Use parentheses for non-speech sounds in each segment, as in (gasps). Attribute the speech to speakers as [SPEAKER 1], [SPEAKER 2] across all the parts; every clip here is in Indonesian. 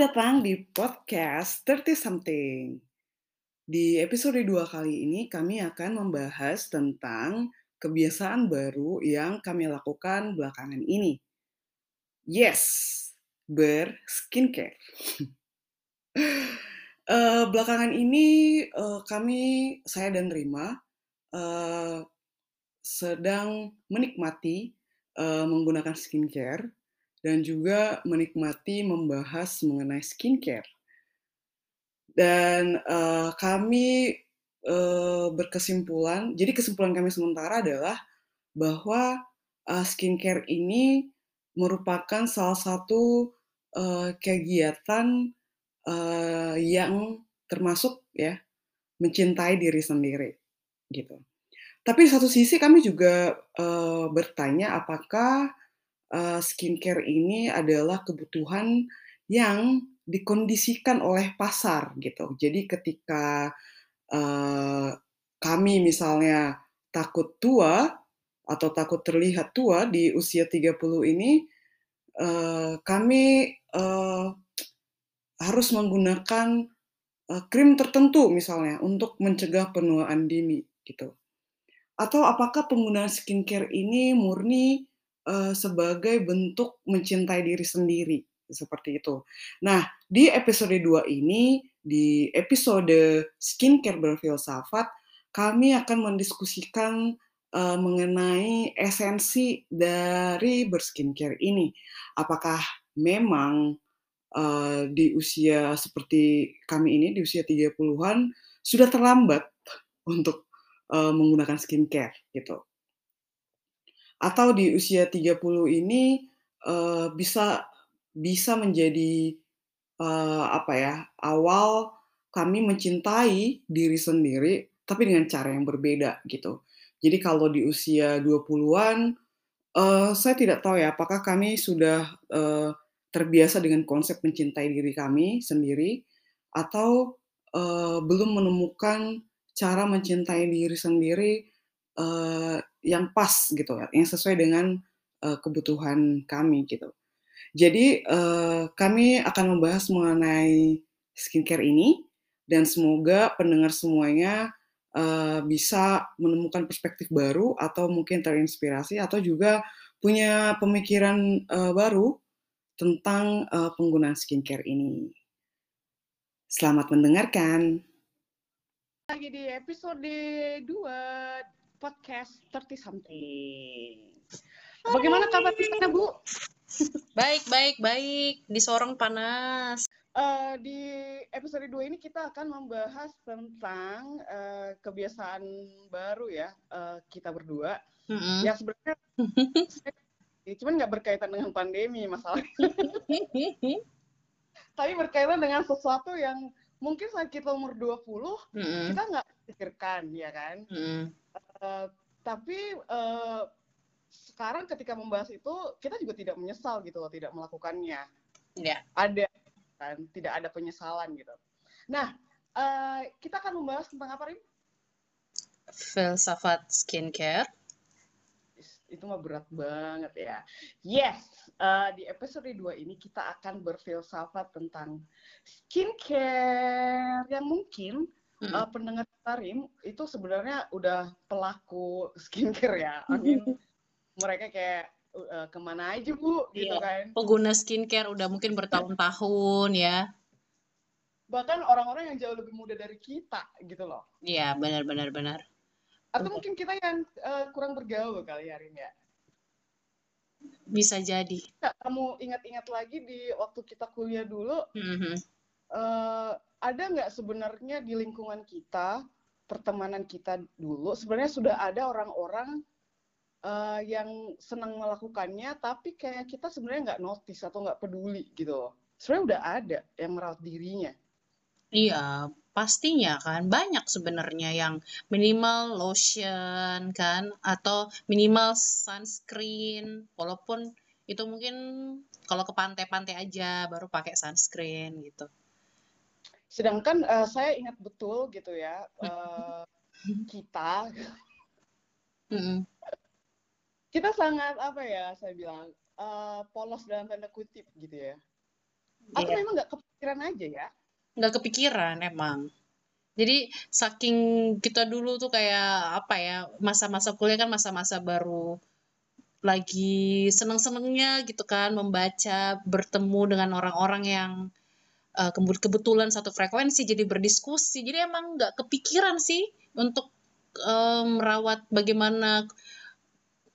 [SPEAKER 1] Datang di podcast 30 Something. Di episode 2 kali ini kami akan membahas tentang kebiasaan baru yang kami lakukan belakangan ini. Yes, berskincare. uh, (laughs) belakangan ini uh, kami, saya dan Rima, uh, sedang menikmati uh, menggunakan skincare dan juga menikmati membahas mengenai skincare. Dan uh, kami uh, berkesimpulan, jadi kesimpulan kami sementara adalah bahwa uh, skincare ini merupakan salah satu uh, kegiatan uh, yang termasuk ya mencintai diri sendiri gitu. Tapi di satu sisi kami juga uh, bertanya apakah uh, skincare ini adalah kebutuhan yang dikondisikan oleh pasar gitu. Jadi ketika uh, kami misalnya takut tua atau takut terlihat tua di usia 30 ini, uh, kami uh, harus menggunakan uh, krim tertentu misalnya untuk mencegah penuaan dini gitu. Atau apakah penggunaan skincare ini murni uh, sebagai bentuk mencintai diri sendiri seperti itu. Nah, di episode 2 ini di episode skincare berfilsafat kami akan mendiskusikan uh, mengenai esensi dari berskincare ini. Apakah memang uh, di usia seperti kami ini di usia 30-an sudah terlambat untuk uh, menggunakan skincare gitu atau di usia 30 ini uh, bisa bisa menjadi uh, apa ya awal kami mencintai diri sendiri tapi dengan cara yang berbeda gitu. Jadi kalau di usia 20-an uh, saya tidak tahu ya apakah kami sudah uh, terbiasa dengan konsep mencintai diri kami sendiri atau uh, belum menemukan cara mencintai diri sendiri uh, yang pas gitu, yang sesuai dengan uh, kebutuhan kami gitu. Jadi uh, kami akan membahas mengenai skincare ini dan semoga pendengar semuanya uh, bisa menemukan perspektif baru atau mungkin terinspirasi atau juga punya pemikiran uh, baru tentang uh, penggunaan skincare ini. Selamat mendengarkan.
[SPEAKER 2] Lagi di episode 2 podcast 30 something. Bagaimana kabar di sana, Bu? (laughs)
[SPEAKER 3] Baik, baik, baik. Di Sorong panas.
[SPEAKER 2] Uh, di episode 2 ini kita akan membahas tentang uh, kebiasaan baru ya uh, kita berdua. Mm -hmm. Yang sebenarnya (laughs) cuman nggak berkaitan dengan pandemi masalahnya. (laughs) Tapi berkaitan dengan sesuatu yang mungkin saat kita umur 20, mm -hmm. kita nggak pikirkan, ya kan? Mm -hmm Eh, tapi uh, sekarang ketika membahas itu kita juga tidak menyesal gitu loh tidak melakukannya.
[SPEAKER 3] Yeah.
[SPEAKER 2] Ada kan tidak ada penyesalan gitu. Nah uh, kita akan membahas tentang apa Rim?
[SPEAKER 3] Filsafat skincare.
[SPEAKER 2] Itu mah berat banget ya. Yes, uh, di episode 2 ini kita akan berfilsafat tentang skincare yang mungkin mm uh, pendengar Tarim itu sebenarnya udah pelaku skincare ya. I mean, mereka kayak uh, ke mana aja bu, gitu iya. kan?
[SPEAKER 3] Pengguna skincare udah mungkin bertahun-tahun ya.
[SPEAKER 2] Bahkan orang-orang yang jauh lebih muda dari kita, gitu loh.
[SPEAKER 3] Iya, benar-benar benar.
[SPEAKER 2] Atau mungkin kita yang uh, kurang bergaul kali ya, Rin ya.
[SPEAKER 3] Bisa jadi.
[SPEAKER 2] Kamu ingat-ingat lagi di waktu kita kuliah dulu, mm -hmm. uh, ada nggak sebenarnya di lingkungan kita pertemanan kita dulu? Sebenarnya sudah ada orang-orang uh, yang senang melakukannya tapi kayak kita sebenarnya nggak notice atau nggak peduli gitu. Sebenarnya udah ada yang merawat dirinya.
[SPEAKER 3] Iya pastinya kan. Banyak sebenarnya yang minimal lotion kan atau minimal sunscreen. Walaupun itu mungkin kalau ke pantai-pantai aja baru pakai sunscreen gitu
[SPEAKER 2] Sedangkan uh, saya ingat betul gitu ya uh, (laughs) kita kita sangat apa ya saya bilang uh, polos dalam tanda kutip gitu ya. Atau yeah. memang nggak kepikiran aja ya?
[SPEAKER 3] Nggak kepikiran emang. Jadi saking kita dulu tuh kayak apa ya masa-masa kuliah kan masa-masa baru lagi seneng-senengnya gitu kan membaca bertemu dengan orang-orang yang uh, kebetulan satu frekuensi jadi berdiskusi. Jadi emang nggak kepikiran sih untuk um, merawat bagaimana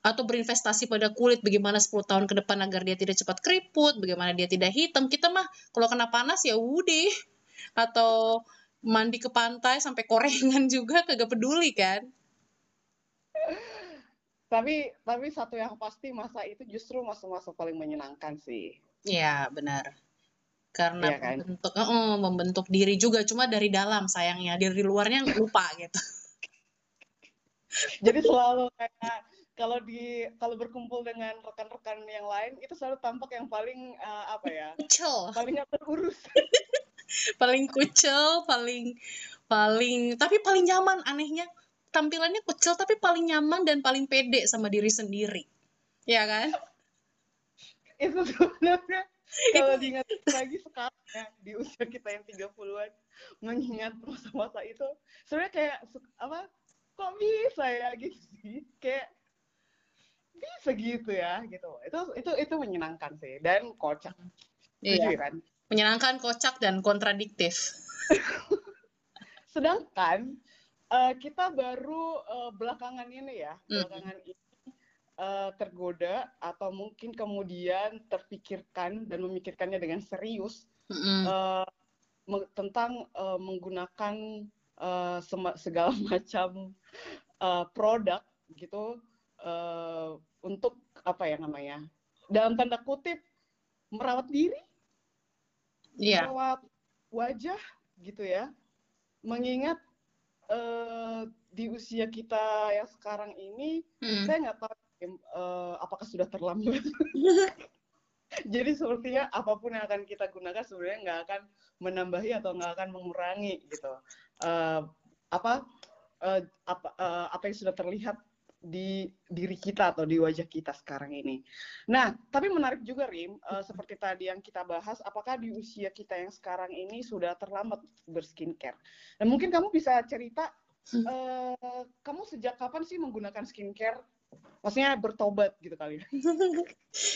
[SPEAKER 3] atau berinvestasi pada kulit bagaimana 10 tahun ke depan agar dia tidak cepat keriput bagaimana dia tidak hitam. Kita mah kalau kena panas ya udah. Atau mandi ke pantai sampai korengan (laughs) juga kagak peduli kan.
[SPEAKER 2] Tapi tapi satu yang pasti masa itu justru masa-masa paling menyenangkan sih.
[SPEAKER 3] Iya benar karena ya, kan? membentuk uh, membentuk diri juga cuma dari dalam sayangnya dari luarnya lupa gitu (laughs)
[SPEAKER 2] jadi selalu kayak kalau di kalau berkumpul dengan rekan-rekan yang lain itu selalu tampak yang paling uh, apa ya
[SPEAKER 3] kucel
[SPEAKER 2] paling nggak terurus (laughs) (laughs)
[SPEAKER 3] paling kucel paling paling tapi paling nyaman anehnya tampilannya kecil tapi paling nyaman dan paling pede sama diri sendiri. Ya kan?
[SPEAKER 2] Itu sebenarnya (laughs) kalau diingat (laughs) lagi sekarang ya, di usia kita yang 30-an mengingat masa-masa itu sebenarnya kayak apa kok bisa ya gitu sih? Kayak bisa gitu ya gitu. Itu itu itu menyenangkan sih dan kocak.
[SPEAKER 3] Iya. kan? Menyenangkan kocak dan kontradiktif. (laughs)
[SPEAKER 2] Sedangkan uh, kita baru uh, belakangan ini ya, mm. belakangan ini uh, tergoda atau mungkin kemudian terpikirkan dan memikirkannya dengan serius mm. uh, tentang uh, menggunakan uh, (laughs) segala macam uh, produk gitu uh, untuk apa ya namanya dalam tanda kutip merawat diri,
[SPEAKER 3] yeah.
[SPEAKER 2] merawat wajah gitu ya, mengingat uh, di usia kita yang sekarang ini, hmm. saya nggak tahu uh, apakah sudah terlambat. (laughs) Jadi sepertinya apa pun yang akan kita gunakan sebenarnya nggak akan menambahi atau nggak akan mengurangi gitu. Uh, apa uh, apa uh, apa yang sudah terlihat di diri kita atau di wajah kita sekarang ini. Nah, tapi menarik juga Rim, uh, seperti tadi yang kita bahas, apakah di usia kita yang sekarang ini sudah terlambat berskincare? Dan mungkin kamu bisa cerita, uh, kamu sejak kapan sih menggunakan skincare? Maksudnya bertobat gitu kali. (laughs)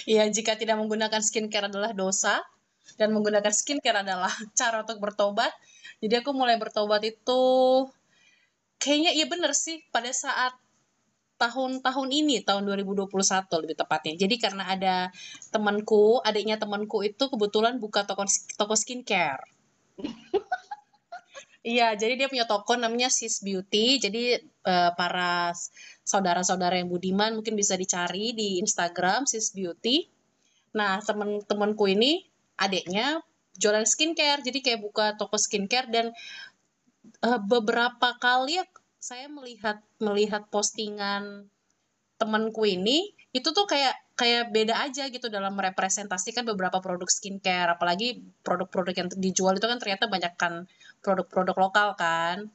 [SPEAKER 2] Ya?
[SPEAKER 3] Jika tidak menggunakan skincare adalah dosa dan menggunakan skincare adalah (laughs) cara untuk bertobat. Jadi aku mulai bertobat itu kayaknya iya bener sih pada saat tahun-tahun ini tahun 2021 lebih tepatnya. Jadi karena ada temanku, adiknya temanku itu kebetulan buka toko toko skincare. Iya, jadi dia punya toko namanya Sis Beauty. Jadi uh, para saudara-saudara yang budiman mungkin bisa dicari di Instagram Sis Beauty. Nah, temen-temenku ini adiknya jualan skincare. Jadi kayak buka toko skincare dan uh, beberapa kali saya melihat melihat postingan temanku ini itu tuh kayak kayak beda aja gitu dalam merepresentasikan beberapa produk skincare apalagi produk-produk yang dijual itu kan ternyata banyak kan produk-produk lokal kan.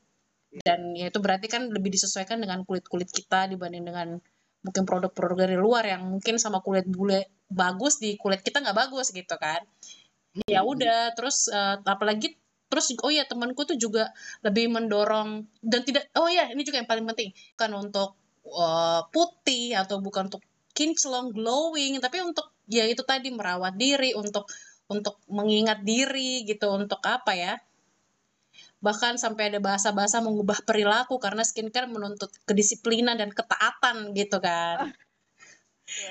[SPEAKER 3] Dan ya itu berarti kan lebih disesuaikan dengan kulit-kulit kita dibanding dengan mungkin produk-produk dari luar yang mungkin sama kulit bule bagus di kulit kita nggak bagus gitu kan. Ya udah terus uh, apalagi terus oh ya temanku tuh juga lebih mendorong dan tidak oh ya ini juga yang paling penting kan untuk uh, putih atau bukan untuk kinclong glowing tapi untuk ya itu tadi merawat diri untuk untuk mengingat diri gitu untuk apa ya bahkan sampai ada bahasa-bahasa mengubah perilaku karena skincare menuntut kedisiplinan dan ketaatan gitu kan.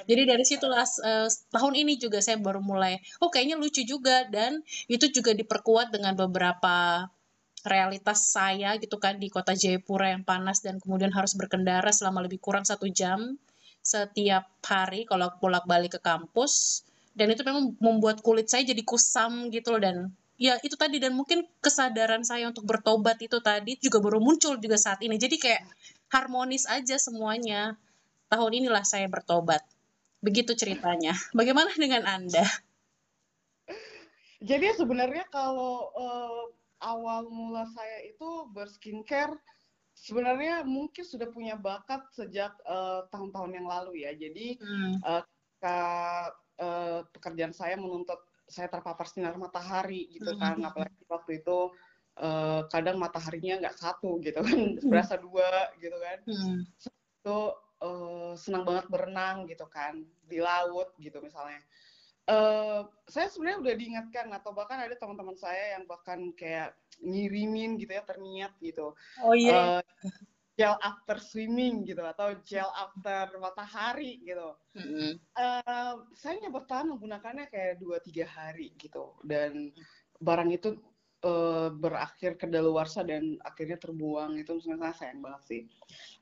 [SPEAKER 3] Jadi dari situlah uh, tahun ini juga saya baru mulai, oh kayaknya lucu juga. Dan itu juga diperkuat dengan beberapa realitas saya gitu kan di kota Jayapura yang panas dan kemudian harus berkendara selama lebih kurang satu jam setiap hari kalau bolak-balik ke kampus. Dan itu memang membuat kulit saya jadi kusam gitu loh dan ya itu tadi dan mungkin kesadaran saya untuk bertobat itu tadi juga baru muncul juga saat ini jadi kayak harmonis aja semuanya tahun inilah saya bertobat. Begitu ceritanya. Bagaimana dengan Anda?
[SPEAKER 2] Jadi sebenarnya kalau uh, awal mula saya itu berskincare, sebenarnya mungkin sudah punya bakat sejak tahun eh, tahun-tahun yang lalu ya. Jadi hmm. uh, ke, uh, pekerjaan saya menuntut saya terpapar sinar matahari gitu kan apalagi waktu itu uh, kadang mataharinya nggak satu gitu kan berasa dua gitu kan. Hmm. itu uh, senang banget berenang gitu kan di laut gitu misalnya. Uh, saya sebenarnya udah diingatkan atau bahkan ada teman-teman saya yang bahkan kayak ngirimin gitu ya terniat gitu.
[SPEAKER 3] Oh iya. Uh,
[SPEAKER 2] gel after swimming gitu atau gel after matahari gitu. Mm-hmm. Uh, saya nyoba tahan menggunakannya kayak dua tiga hari gitu dan barang itu uh, berakhir kedaluarsa dan akhirnya terbuang itu sebenarnya sayang banget sih.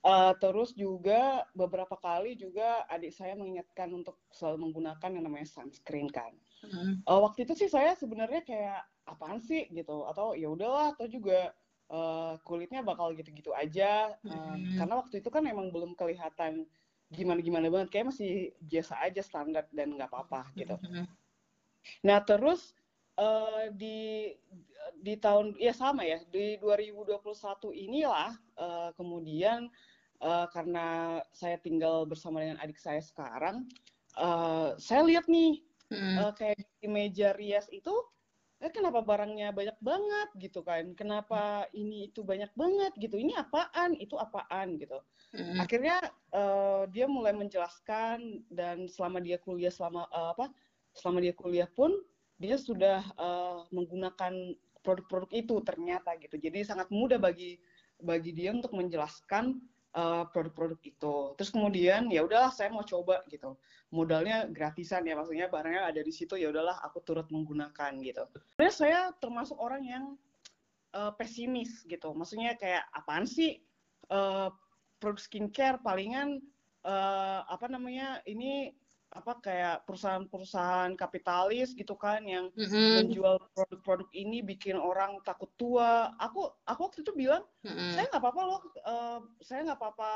[SPEAKER 2] Uh, terus juga beberapa kali juga adik saya mengingatkan untuk selalu menggunakan yang namanya sunscreen kan. Mm-hmm. Uh, waktu itu sih saya sebenarnya kayak apaan sih gitu atau ya udahlah atau juga uh, kulitnya bakal gitu-gitu aja uh, hmm. karena waktu itu kan emang belum kelihatan gimana-gimana banget kayak masih biasa aja standar dan nggak apa-apa gitu hmm. nah terus uh, di di tahun ya sama ya di 2021 inilah uh, kemudian uh, karena saya tinggal bersama dengan adik saya sekarang uh, saya lihat nih hmm. uh, kayak di meja rias itu eh kenapa barangnya banyak banget? gitu kan. Kenapa ini itu banyak banget? gitu. Ini apaan? Itu apaan? gitu. Mm-hmm. akhirnya uh, dia mulai menjelaskan dan selama dia kuliah selama uh, apa selama dia kuliah pun dia sudah uh, menggunakan produk-produk itu ternyata gitu. Jadi sangat mudah bagi bagi dia untuk menjelaskan produk produk-produk itu terus kemudian ya udahlah saya mau coba gitu modalnya gratisan ya maksudnya barangnya ada di situ ya udahlah aku turut menggunakan gitu. Sebenarnya saya termasuk orang yang uh, pesimis gitu. Maksudnya kayak apaan sih uh, produk skincare palingan uh, apa namanya ini apa kayak perusahaan-perusahaan kapitalis gitu kan yang mm-hmm. menjual produk-produk ini bikin orang takut tua. Aku aku waktu itu bilang mm-hmm. saya nggak apa-apa loh, uh, saya nggak apa-apa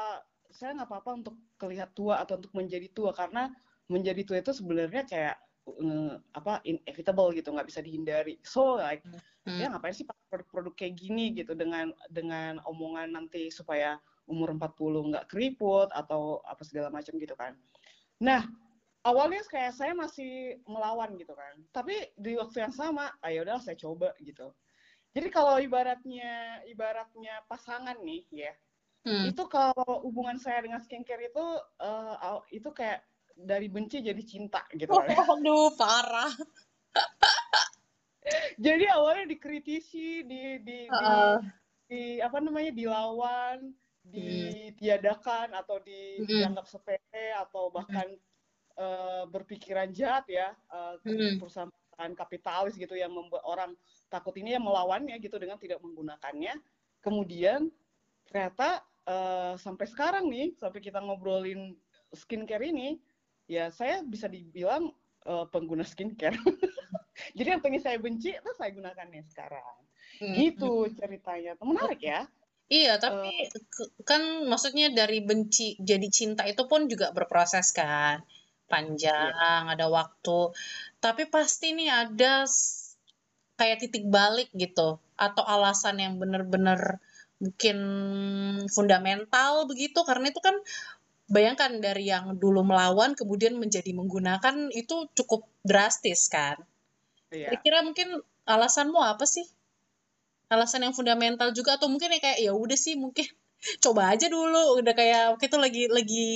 [SPEAKER 2] saya nggak apa-apa untuk terlihat tua atau untuk menjadi tua karena menjadi tua itu sebenarnya kayak uh, apa inevitable gitu nggak bisa dihindari so like hmm. ya ngapain sih produk-produk kayak gini gitu dengan dengan omongan nanti supaya umur 40 nggak keriput atau apa segala macam gitu kan nah awalnya kayak saya masih melawan gitu kan tapi di waktu yang sama ayo ah, ya udah saya coba gitu jadi kalau ibaratnya ibaratnya pasangan nih ya hmm. itu kalau hubungan saya dengan skincare itu uh, itu kayak dari benci jadi cinta gitu
[SPEAKER 3] oh, kan. (laughs) Aduh, parah. (laughs)
[SPEAKER 2] jadi awalnya dikritisi, di di, uh. di di apa namanya dilawan, ditiadakan hmm. atau di, hmm. dianggap sepele atau bahkan hmm. Uh, berpikiran jahat ya uh, hmm. perusahaan kapitalis gitu yang membuat orang takut ini yang melawannya gitu dengan tidak menggunakannya. Kemudian ternyata uh, sampai sekarang nih, sampai kita ngobrolin skincare ini, ya saya bisa dibilang uh, pengguna skincare. (laughs) Jadi yang pengen saya benci itu saya gunakannya sekarang. Hmm. Gitu ceritanya. Menarik ya.
[SPEAKER 3] Iya, tapi uh, kan maksudnya dari benci jadi cinta itu pun juga berproses kan. Panjang, iya. ada waktu. Tapi pasti nih ada kayak titik balik gitu atau alasan yang benar-benar mungkin fundamental begitu karena itu kan bayangkan dari yang dulu melawan kemudian menjadi menggunakan itu cukup drastis kan iya. kira-kira mungkin alasanmu apa sih alasan yang fundamental juga atau mungkin ya kayak ya udah sih mungkin (laughs) coba aja dulu udah kayak waktu itu lagi lagi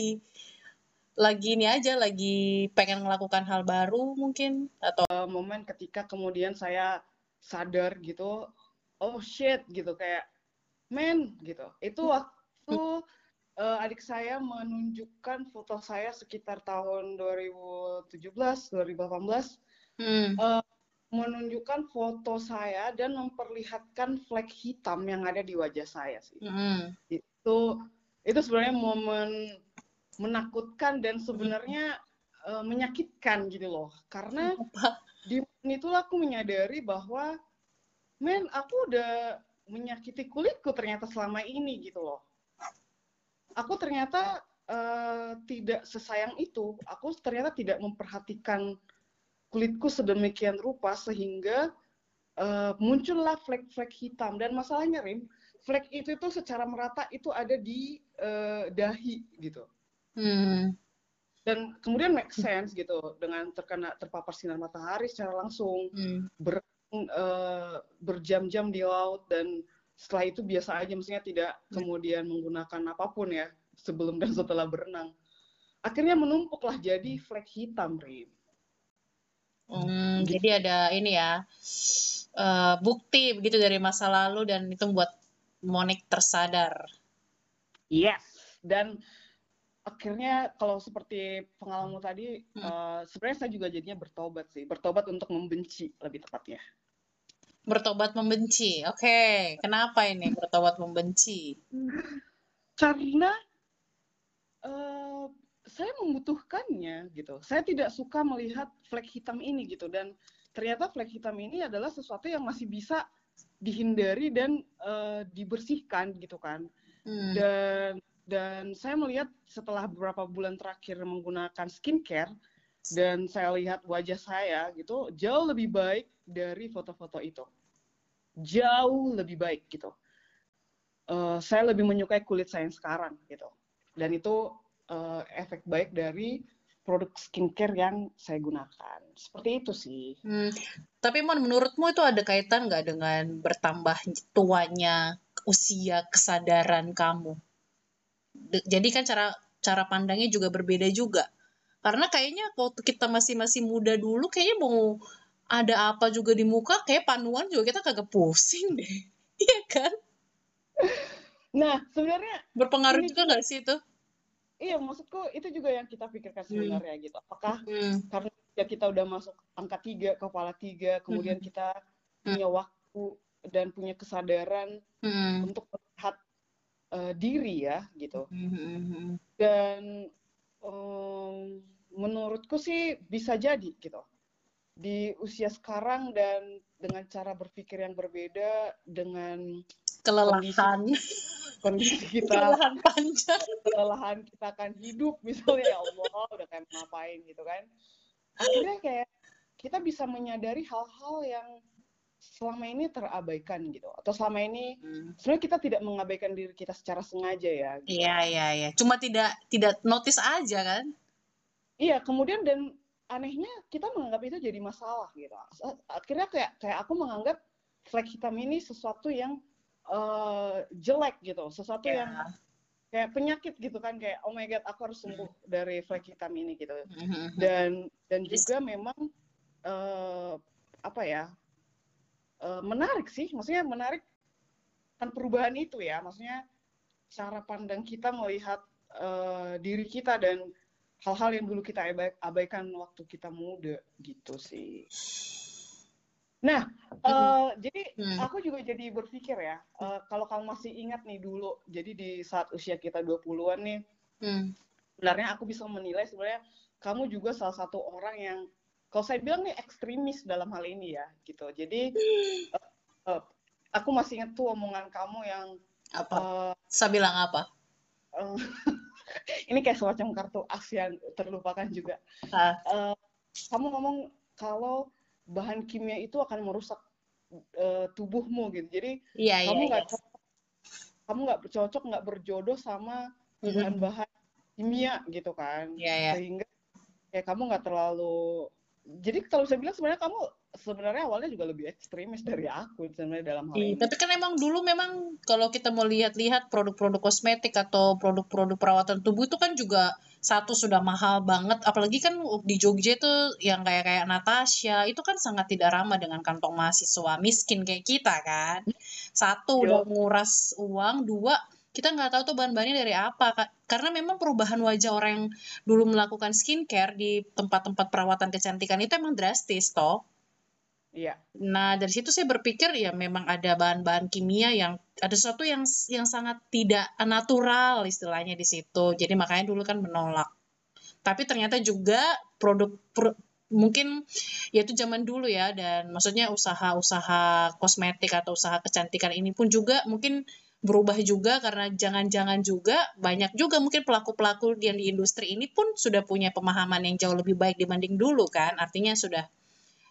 [SPEAKER 3] lagi ini aja lagi pengen melakukan hal baru mungkin atau
[SPEAKER 2] uh, momen ketika kemudian saya sadar gitu oh shit gitu kayak men gitu itu waktu uh, adik saya menunjukkan foto saya sekitar tahun 2017 2018 hmm. uh, menunjukkan foto saya dan memperlihatkan flek hitam yang ada di wajah saya sih hmm. itu itu sebenarnya momen menakutkan dan sebenarnya uh, menyakitkan gitu loh karena di itulah aku menyadari bahwa men aku udah menyakiti kulitku ternyata selama ini gitu loh. Aku ternyata uh, tidak sesayang itu. Aku ternyata tidak memperhatikan kulitku sedemikian rupa sehingga uh, muncullah flek-flek hitam. Dan masalahnya Rim, flek itu itu secara merata itu ada di uh, dahi gitu. Hmm. dan kemudian make sense gitu dengan terkena terpapar sinar matahari secara langsung hmm. ber, uh, berjam-jam di laut dan setelah itu biasa aja maksudnya tidak hmm. kemudian menggunakan apa pun ya sebelum dan setelah berenang akhirnya menumpuklah jadi flek hitam Rim.
[SPEAKER 3] Hmm, gitu. jadi ada ini ya uh, bukti begitu dari masa lalu dan itu membuat Monik tersadar.
[SPEAKER 2] Yes, dan akhirnya kalau seperti pengalaman tadi hmm. uh, sebenarnya saya juga jadinya bertobat sih. Bertobat untuk membenci lebih tepatnya.
[SPEAKER 3] Bertobat membenci. Oke. Okay. kenapa ini bertobat membenci?
[SPEAKER 2] Karena uh, saya membutuhkannya gitu. Saya tidak suka melihat flek hitam ini gitu. Dan ternyata flek hitam ini adalah sesuatu yang masih bisa dihindari dan uh, dibersihkan gitu kan. Hmm. dan dan saya melihat setelah beberapa bulan terakhir menggunakan skincare dan saya lihat wajah saya gitu jauh lebih baik dari foto-foto itu. Jauh lebih baik gitu. Uh, saya lebih menyukai kulit saya yang sekarang gitu. Dan itu uh, efek baik dari produk skincare yang saya gunakan. Seperti itu sih. Hmm.
[SPEAKER 3] tapi mon menurutmu itu ada kaitan nggak dengan bertambah tuanya usia kesadaran kamu jadi kan cara cara pandangnya juga berbeda juga karena kayaknya waktu kita masih masih muda dulu kayaknya mau ada apa juga di muka kayak panuan juga kita kagak pusing deh (laughs) iya kan
[SPEAKER 2] nah sebenarnya
[SPEAKER 3] berpengaruh juga nggak sih itu
[SPEAKER 2] iya maksudku itu juga yang kita pikirkan hmm. sebenarnya hmm. gitu apakah hmm. karena ya kita udah masuk angka tiga kepala tiga kemudian hmm. kita punya waktu dan punya kesadaran hmm. untuk uh, diri ya gitu. Mm-hmm. dan um, menurutku sih bisa jadi gitu. Di usia sekarang dan dengan cara berpikir yang berbeda dengan
[SPEAKER 3] kelelahan.
[SPEAKER 2] kondisi, kondisi kita kelelahan panjang. kelelahan kita akan hidup misalnya ya Allah udah kayak ngapain gitu kan. Akhirnya kayak kita bisa menyadari hal-hal yang selama ini terabaikan gitu atau selama ini hmm. sebenarnya kita tidak mengabaikan diri kita secara sengaja ya
[SPEAKER 3] gitu. iya iya iya cuma tidak tidak notice aja kan
[SPEAKER 2] iya kemudian dan anehnya kita menganggap itu jadi masalah gitu akhirnya kayak kayak aku menganggap flek hitam ini sesuatu yang uh, jelek gitu sesuatu yeah. yang kayak penyakit gitu kan kayak oh my god aku harus sembuh dari flek hitam ini gitu mm-hmm. dan dan juga memang uh, apa ya uh, menarik sih, maksudnya menarik kan perubahan itu ya, maksudnya cara pandang kita melihat uh, diri kita dan hal-hal yang dulu kita abaikan waktu kita muda gitu sih. Nah, uh, jadi hmm. aku juga jadi berpikir ya, uh, kalau kamu masih ingat nih dulu, jadi di saat usia kita 20-an nih, hmm. sebenarnya aku bisa menilai sebenarnya kamu juga salah satu orang yang kalau saya bilang nih ekstremis dalam hal ini ya gitu. Jadi uh, (gasps) uh, aku masih ingat tuh omongan kamu yang
[SPEAKER 3] apa? uh, saya bilang apa? Uh, (laughs)
[SPEAKER 2] ini kayak semacam kartu as yang terlupakan juga. Uh. Uh, kamu ngomong kalau bahan kimia itu akan merusak uh, tubuhmu gitu. Jadi
[SPEAKER 3] iya,
[SPEAKER 2] kamu
[SPEAKER 3] iya,
[SPEAKER 2] nggak iya. kamu nggak cocok nggak berjodoh sama bahan-bahan kimia gitu kan.
[SPEAKER 3] Iya, iya.
[SPEAKER 2] sehingga ya kamu nggak terlalu jadi kalau saya bilang sebenarnya kamu sebenarnya awalnya juga lebih ekstremis dari aku sebenarnya dalam hal
[SPEAKER 3] ini. Tapi kan emang dulu memang kalau kita mau lihat-lihat produk-produk kosmetik atau produk-produk perawatan tubuh itu kan juga satu sudah mahal banget apalagi kan di Jogja itu yang kayak kayak Natasha itu kan sangat tidak ramah dengan kantong mahasiswa miskin kayak kita kan. Satu Yo. udah nguras uang, dua kita nggak tahu tuh bahan-bahannya dari apa karena memang perubahan wajah orang yang dulu melakukan skincare di tempat-tempat perawatan kecantikan itu emang drastis toh
[SPEAKER 2] Iya.
[SPEAKER 3] Nah dari situ saya berpikir ya memang ada bahan-bahan kimia yang ada sesuatu yang yang sangat tidak natural istilahnya di situ. Jadi makanya dulu kan menolak. Tapi ternyata juga produk pro, mungkin ya itu zaman dulu ya dan maksudnya usaha-usaha kosmetik atau usaha kecantikan ini pun juga mungkin berubah juga karena jangan-jangan juga banyak juga mungkin pelaku-pelaku yang di industri ini pun sudah punya pemahaman yang jauh lebih baik dibanding dulu kan. Artinya sudah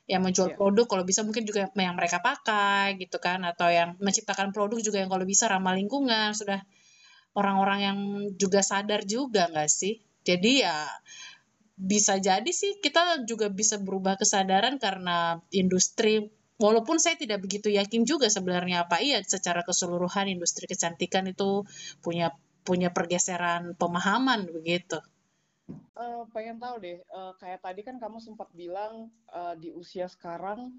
[SPEAKER 3] yang menjual yeah. produk kalau bisa mungkin juga yang mereka pakai gitu kan atau yang menciptakan produk juga yang kalau bisa ramah lingkungan. Sudah orang-orang yang juga sadar juga nggak sih? Jadi ya bisa jadi sih kita juga bisa berubah kesadaran karena industri walaupun saya tidak begitu yakin juga sebenarnya apa iya secara keseluruhan industri kecantikan itu punya punya pergeseran pemahaman begitu.
[SPEAKER 2] Uh, pengen tahu deh, uh, kayak tadi kan kamu sempat bilang uh, di usia sekarang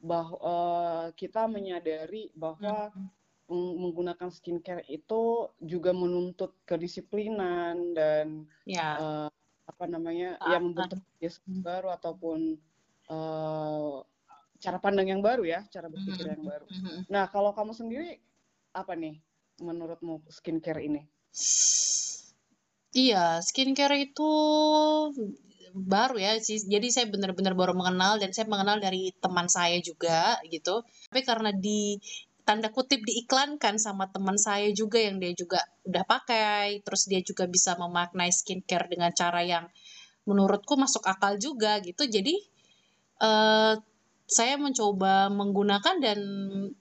[SPEAKER 2] bahwa uh, kita menyadari bahwa hmm menggunakan skincare itu juga menuntut kedisiplinan dan ya. uh, apa namanya uh, ya membentuk kebiasaan uh, baru ataupun uh, cara pandang yang baru ya cara berpikir uh, yang baru. Uh, nah kalau kamu sendiri apa nih menurutmu skincare ini?
[SPEAKER 3] Iya skincare itu baru ya sih. Jadi saya benar-benar baru mengenal dan saya mengenal dari teman saya juga gitu. Tapi karena di tanda kutip diiklankan sama teman saya juga yang dia juga udah pakai terus dia juga bisa memaknai skincare dengan cara yang menurutku masuk akal juga gitu. Jadi uh, saya mencoba menggunakan dan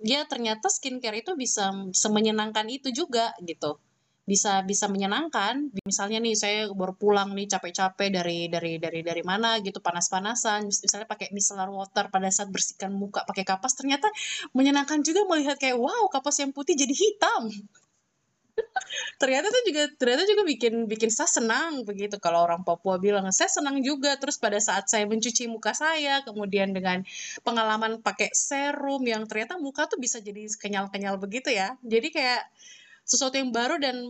[SPEAKER 3] ya ternyata skincare itu bisa semenyenangkan itu juga gitu bisa bisa menyenangkan. Misalnya nih saya baru pulang nih capek-capek dari dari dari dari mana gitu panas-panasan. Misalnya pakai micellar water pada saat bersihkan muka pakai kapas ternyata menyenangkan juga melihat kayak wow kapas yang putih jadi hitam. Ternyata tuh juga ternyata juga bikin bikin saya senang begitu. Kalau orang Papua bilang saya senang juga. Terus pada saat saya mencuci muka saya kemudian dengan pengalaman pakai serum yang ternyata muka tuh bisa jadi kenyal-kenyal begitu ya. Jadi kayak sesuatu yang baru dan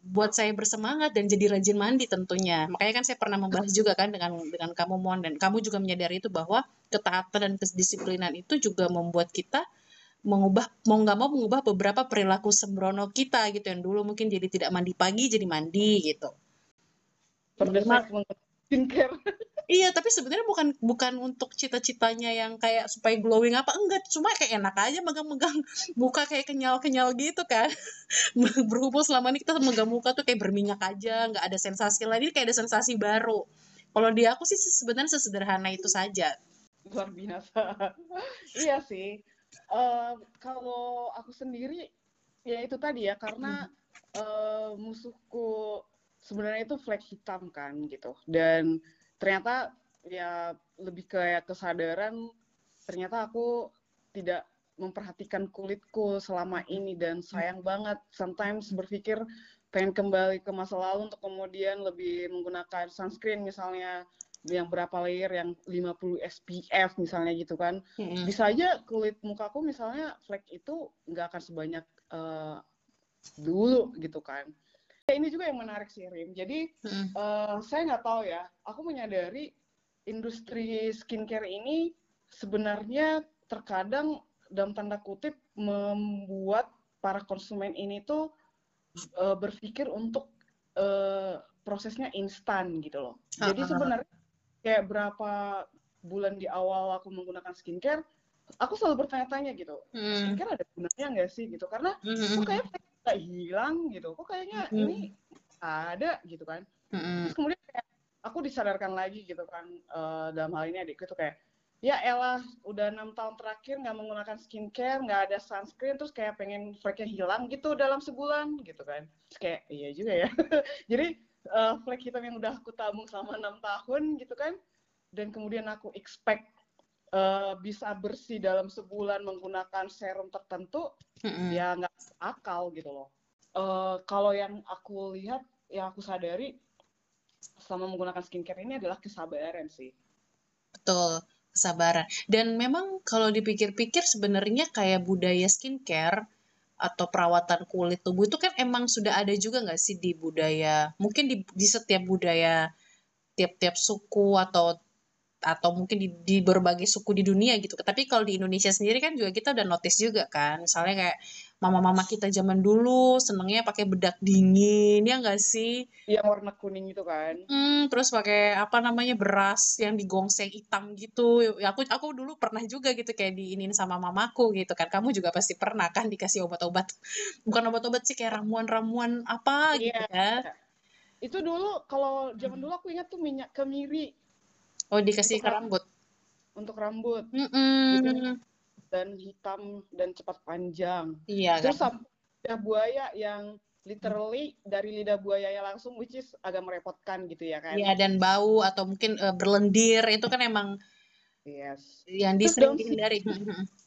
[SPEAKER 3] buat saya bersemangat dan jadi rajin mandi tentunya. Makanya kan saya pernah membahas juga kan dengan dengan kamu Mon. Dan kamu juga menyadari itu bahwa ketaatan dan kedisiplinan itu juga membuat kita mengubah mau nggak mau mengubah beberapa perilaku sembrono kita gitu yang dulu mungkin jadi tidak mandi pagi jadi mandi gitu.
[SPEAKER 2] Terdesak skincare. (laughs)
[SPEAKER 3] Iya, tapi sebenarnya bukan bukan untuk cita-citanya yang kayak supaya glowing apa enggak, cuma kayak enak aja megang-megang (laughs) muka kayak kenyal-kenyal gitu kan. (laughs) Berhubung selama ini kita megang muka tuh kayak berminyak aja, nggak ada sensasi lain, ini kayak ada sensasi baru. Kalau di aku sih sebenarnya sesederhana itu saja.
[SPEAKER 2] Luar biasa. iya sih. Uh, kalau aku sendiri ya itu tadi ya karena uh, musuhku sebenarnya itu flag hitam kan gitu. Dan ternyata ya lebih kayak kesadaran ternyata aku tidak memperhatikan kulitku selama ini dan sayang banget. Sometimes berpikir pengen kembali ke masa lalu untuk kemudian lebih menggunakan sunscreen misalnya yang berapa layer yang 50 SPF misalnya gitu kan hmm. bisa aja kulit mukaku misalnya flek itu nggak akan sebanyak uh, dulu gitu kan ini juga yang menarik sih Rim. Jadi hmm. uh, saya nggak tahu ya. Aku menyadari industri skincare ini sebenarnya terkadang dalam tanda kutip membuat para konsumen ini tuh uh, berpikir untuk uh, prosesnya instan gitu loh. Uh -huh. Jadi sebenarnya kayak berapa bulan di awal aku menggunakan skincare, aku selalu bertanya-tanya gitu, hmm. skincare ada gunanya nggak sih gitu? Karena hmm. kayak nggak hilang gitu kok kayaknya mm. ini ada gitu kan mm. terus kemudian kayak aku disadarkan lagi gitu kan uh, dalam hal ini adikku tuh kayak ya elah udah enam tahun terakhir nggak menggunakan skincare nggak ada sunscreen terus kayak pengen flake hilang gitu dalam sebulan gitu kan terus kayak iya juga ya (laughs) jadi uh, flake hitam yang udah aku tabung selama enam tahun gitu kan. Dan kemudian aku expect uh, bisa bersih dalam sebulan menggunakan serum tertentu mm-hmm. ya nggak akal gitu loh. Uh, kalau yang aku lihat yang aku sadari selama menggunakan skincare ini adalah kesabaran sih.
[SPEAKER 3] Betul kesabaran. Dan memang kalau dipikir-pikir sebenarnya kayak budaya skincare atau perawatan kulit tubuh itu kan emang sudah ada juga nggak sih di budaya mungkin di, di setiap budaya tiap-tiap suku atau atau mungkin di, di berbagai suku di dunia gitu. Tapi kalau di Indonesia sendiri kan juga kita udah notice juga kan. Misalnya kayak mama-mama kita zaman dulu senengnya pakai bedak dingin ya enggak sih?
[SPEAKER 2] Yang warna kuning itu kan.
[SPEAKER 3] Hmm, terus pakai apa namanya beras yang digongseng hitam gitu. Ya, aku aku dulu pernah juga gitu kayak diinin sama mamaku gitu kan. Kamu juga pasti pernah kan dikasih obat-obat. (laughs) Bukan obat-obat sih kayak ramuan-ramuan apa gitu ya.
[SPEAKER 2] Itu dulu kalau zaman dulu aku ingat tuh minyak kemiri
[SPEAKER 3] Oh, dikasih ke rambut.
[SPEAKER 2] Untuk rambut.
[SPEAKER 3] Mm -mm.
[SPEAKER 2] dan hitam dan cepat panjang.
[SPEAKER 3] Iya.
[SPEAKER 2] Terus kan? ada buaya yang literally dari lidah buayanya langsung which is agak merepotkan gitu ya kan
[SPEAKER 3] iya dan bau atau mungkin uh, berlendir itu kan emang
[SPEAKER 2] yes
[SPEAKER 3] yang disering dihindari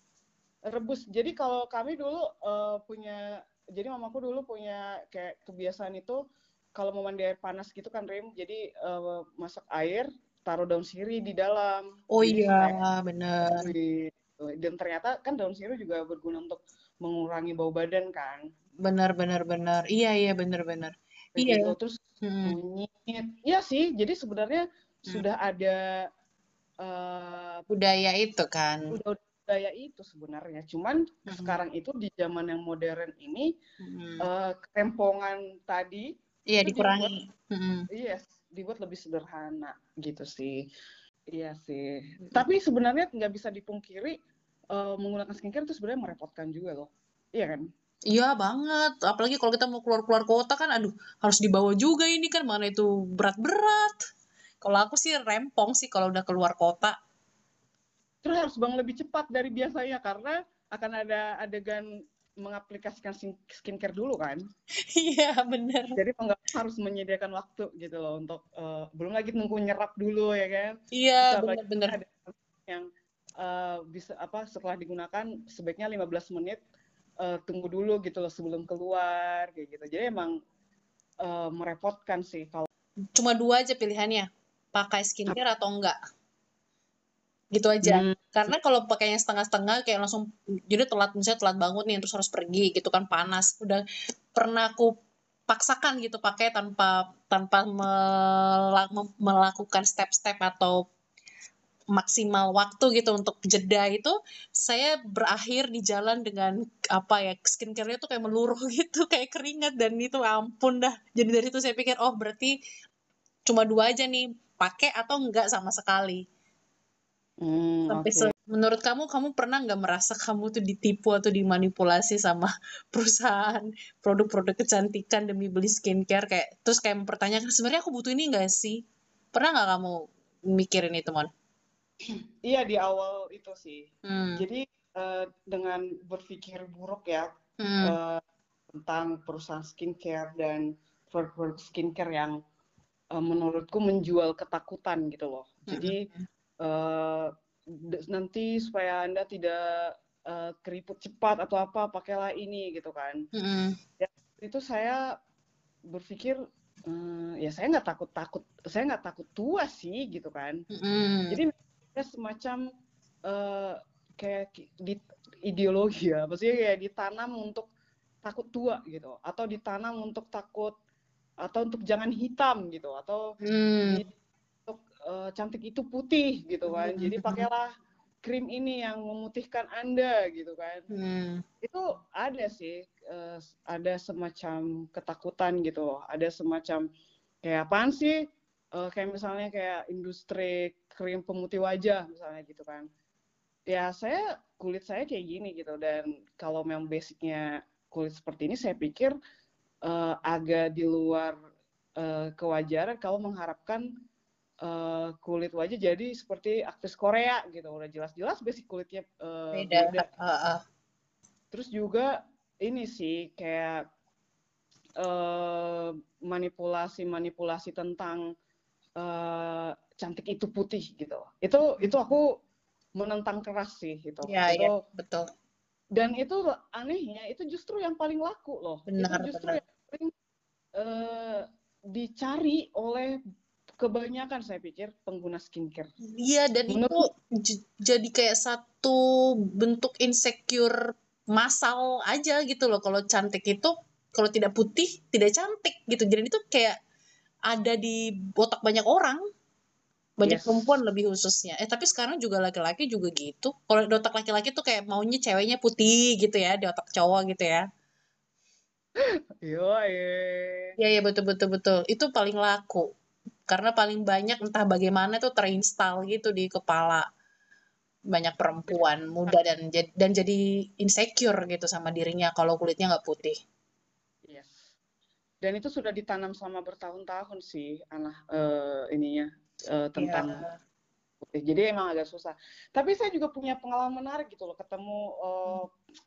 [SPEAKER 3] (laughs)
[SPEAKER 2] rebus jadi kalau kami dulu uh, punya jadi mamaku dulu punya kayak kebiasaan itu kalau mau mandi air panas gitu kan Rim jadi uh, masak air taruh daun sirih di dalam
[SPEAKER 3] oh iya benar
[SPEAKER 2] dan ternyata kan daun sirih juga berguna untuk mengurangi bau badan kan
[SPEAKER 3] benar benar benar iya iya benar benar iya
[SPEAKER 2] gitu. terus hmm. iya sih jadi sebenarnya hmm. sudah ada
[SPEAKER 3] uh, budaya itu kan
[SPEAKER 2] budaya itu sebenarnya cuman hmm. sekarang itu di zaman yang modern ini hmm. uh, kerempongan tadi
[SPEAKER 3] iya dikurangi
[SPEAKER 2] dibuat, hmm. yes dibuat lebih sederhana gitu sih iya sih hmm. tapi sebenarnya nggak bisa dipungkiri uh, menggunakan skincare itu sebenarnya merepotkan juga loh iya kan
[SPEAKER 3] Iya banget, apalagi kalau kita mau keluar-keluar kota kan, aduh harus dibawa juga ini kan, mana itu berat-berat. Kalau aku sih rempong sih kalau udah keluar kota.
[SPEAKER 2] Terus harus bang lebih cepat dari biasanya karena akan ada adegan mengaplikasikan skincare dulu kan.
[SPEAKER 3] Iya benar.
[SPEAKER 2] Jadi nggak harus menyediakan waktu gitu loh untuk uh, belum lagi nunggu nyerap dulu ya kan.
[SPEAKER 3] Iya benar-benar.
[SPEAKER 2] Yang uh, bisa apa setelah digunakan sebaiknya 15 menit uh, tunggu dulu gitu loh sebelum keluar kayak gitu jadi emang uh, merepotkan sih kalau
[SPEAKER 3] cuma dua aja pilihannya pakai skincare atau enggak gitu aja hmm. Karena kalau pakainya setengah-setengah kayak langsung jadi telat misalnya telat bangun nih terus harus pergi gitu kan panas. Udah pernah aku paksakan gitu pakai tanpa tanpa melakukan step-step atau maksimal waktu gitu untuk jeda itu saya berakhir di jalan dengan apa ya skincare-nya tuh kayak meluruh (laughs) gitu kayak keringat. Dan itu ampun dah. Jadi dari itu saya pikir oh berarti cuma dua aja nih pakai atau enggak sama sekali hmm, sampai okay. menurut kamu kamu pernah nggak merasa kamu tuh ditipu atau dimanipulasi sama (laughs) perusahaan produk-produk kecantikan demi beli skincare kayak terus kayak mempertanyakan sebenarnya aku butuh ini enggak sih pernah nggak kamu mikirin itu mon?
[SPEAKER 2] Iya di awal itu sih. Hmm. Jadi uh, dengan berpikir buruk ya hmm. uh, tentang perusahaan skincare dan produk skincare yang uh, menurutku menjual ketakutan gitu loh. Jadi uh, nanti supaya anda tidak uh, keriput cepat atau apa pakailah ini gitu kan. Hmm. Ya, itu saya berpikir uh, ya saya nggak takut takut saya nggak takut tua sih gitu kan. Hmm. Jadi ada semacam uh, kayak di ideologi ya, maksudnya kayak ditanam untuk takut tua gitu, atau ditanam untuk takut atau untuk jangan hitam gitu, atau hmm. Cantik itu putih gitu kan, hmm. jadi pakailah krim ini yang memutihkan anda gitu kan, hmm. itu ada sih, uh, ada semacam ketakutan gitu, ada semacam kayak apaan sih? Uh, kayak misalnya kayak industri krim pemutih wajah misalnya gitu kan. Ya saya kulit saya kayak gini gitu. Dan kalau memang basicnya kulit seperti ini saya pikir uh, agak di luar uh, kewajaran kalau mengharapkan uh, kulit wajah jadi seperti aktris Korea gitu udah jelas-jelas basic kulitnya uh, beda, beda. Uh, uh. terus juga ini sih kayak manipulasi-manipulasi uh, tentang uh, cantik itu putih gitu. Itu itu aku menentang keras sih itu.
[SPEAKER 3] Iya, iya, betul.
[SPEAKER 2] Dan itu anehnya itu justru yang paling laku loh.
[SPEAKER 3] Benar,
[SPEAKER 2] itu justru
[SPEAKER 3] benar.
[SPEAKER 2] yang paling uh, dicari oleh kebanyakan saya pikir pengguna skincare.
[SPEAKER 3] Iya dan Menurut, itu jadi kayak satu bentuk insecure masal aja gitu loh kalau cantik itu kalau tidak putih tidak cantik gitu. Jadi itu kayak ada di otak banyak orang banyak yes. perempuan lebih khususnya eh tapi sekarang juga laki-laki juga gitu kalau di otak laki-laki tuh kayak maunya ceweknya putih gitu ya di otak cowok gitu ya
[SPEAKER 2] Iya,
[SPEAKER 3] iya. Iya, betul betul betul. Itu paling laku. Karena paling banyak entah bagaimana tuh terinstall gitu di kepala banyak perempuan muda dan dan jadi insecure gitu sama dirinya kalau kulitnya nggak putih
[SPEAKER 2] dan itu sudah ditanam selama bertahun-tahun sih anak uh, ininya uh, tentang yeah. Jadi emang agak susah. Tapi saya juga punya pengalaman menarik gitu loh, ketemu uh,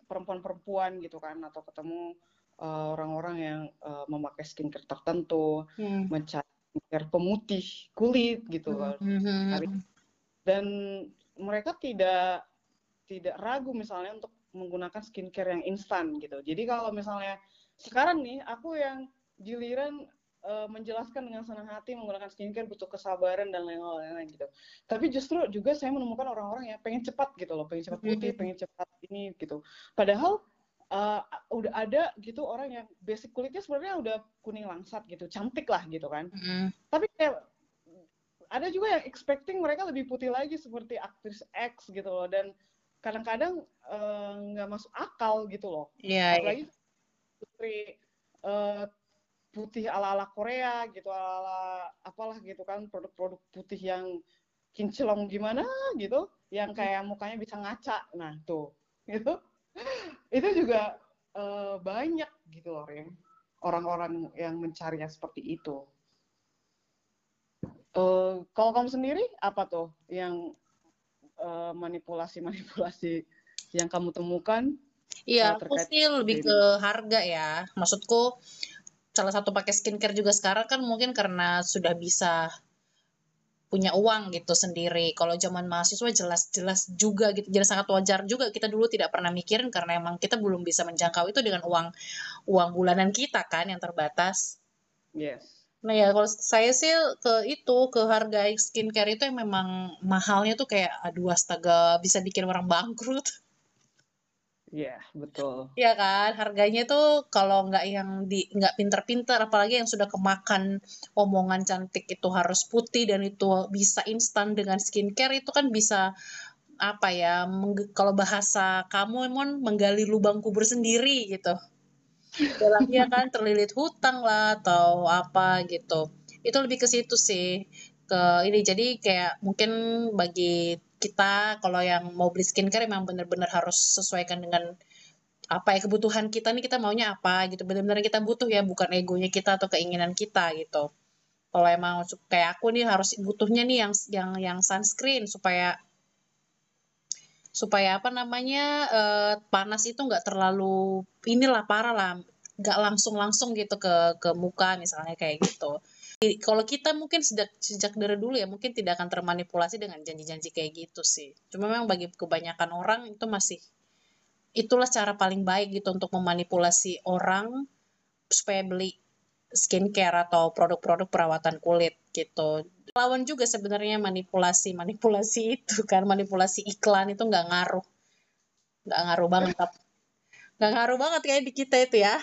[SPEAKER 2] perempuan-perempuan gitu kan, atau ketemu orang-orang uh, yang uh, memakai skincare tertentu, hmm. mencari skincare pemutih kulit gitu hmm. hmm. Dan mereka tidak tidak ragu misalnya untuk menggunakan skincare yang instan gitu. Jadi kalau misalnya sekarang nih aku yang giliran uh, menjelaskan dengan senang hati menggunakan skincare butuh kesabaran dan lain-lain gitu. Tapi justru juga saya menemukan orang-orang yang pengen cepat gitu loh, pengen cepat putih, pengen cepat ini gitu. Padahal uh, udah ada gitu orang yang basic kulitnya sebenarnya udah kuning langsat gitu, cantik lah gitu kan. Mm. Tapi kayak ada juga yang expecting mereka lebih putih lagi seperti aktris X gitu loh dan kadang-kadang eh, nggak uh, masuk akal gitu loh.
[SPEAKER 3] Iya. Yeah,
[SPEAKER 2] Apalagi yeah. putri uh, putih ala-ala Korea gitu, ala-ala apalah gitu kan produk-produk putih yang kinclong gimana gitu, yang kayak mukanya bisa ngaca. Nah, tuh. Gitu itu juga uh, banyak gitu loh yang orang-orang yang mencarinya seperti itu. Uh, kalau kamu sendiri apa tuh yang uh, manipulasi-manipulasi yang kamu temukan?
[SPEAKER 3] Iya, aku sih lebih ke harga ya. Maksudku salah satu pakai skincare juga sekarang kan mungkin karena sudah bisa punya uang gitu sendiri. Kalau zaman mahasiswa jelas-jelas juga gitu, jelas sangat wajar juga kita dulu tidak pernah mikirin karena emang kita belum bisa menjangkau itu dengan uang uang bulanan kita kan yang terbatas.
[SPEAKER 2] Yes.
[SPEAKER 3] Nah ya kalau saya sih ke itu ke harga skincare itu yang memang mahalnya tuh kayak aduh astaga bisa bikin orang bangkrut. (laughs)
[SPEAKER 2] Iya, yeah, betul.
[SPEAKER 3] Iya kan, harganya tuh kalau nggak yang di nggak pinter-pinter, apalagi yang sudah kemakan omongan cantik itu harus putih dan itu bisa instan dengan skincare itu kan bisa apa ya, kalau bahasa kamu emang menggali lubang kubur sendiri gitu. Dalamnya kan terlilit hutang lah atau apa gitu. Itu lebih ke situ sih ke ini jadi kayak mungkin bagi kita kalau yang mau beli skincare memang benar-benar harus sesuaikan dengan apa ya kebutuhan kita nih kita maunya apa gitu. Benar-benar kita butuh ya bukan egonya kita atau keinginan kita gitu. Kalau emang kayak aku nih harus butuhnya nih yang yang yang sunscreen supaya supaya apa namanya eh, panas itu nggak terlalu inilah parah lah nggak langsung langsung gitu ke ke muka misalnya kayak gitu kalau kita mungkin sejak sejak dari dulu ya mungkin tidak akan termanipulasi dengan janji-janji kayak gitu sih. Cuma memang bagi kebanyakan orang itu masih itulah cara paling baik gitu untuk memanipulasi orang supaya beli skincare atau produk-produk perawatan kulit gitu. Lawan juga sebenarnya manipulasi-manipulasi itu kan manipulasi iklan itu nggak ngaruh, nggak ngaruh banget, nggak ngaruh banget kayak di kita itu ya.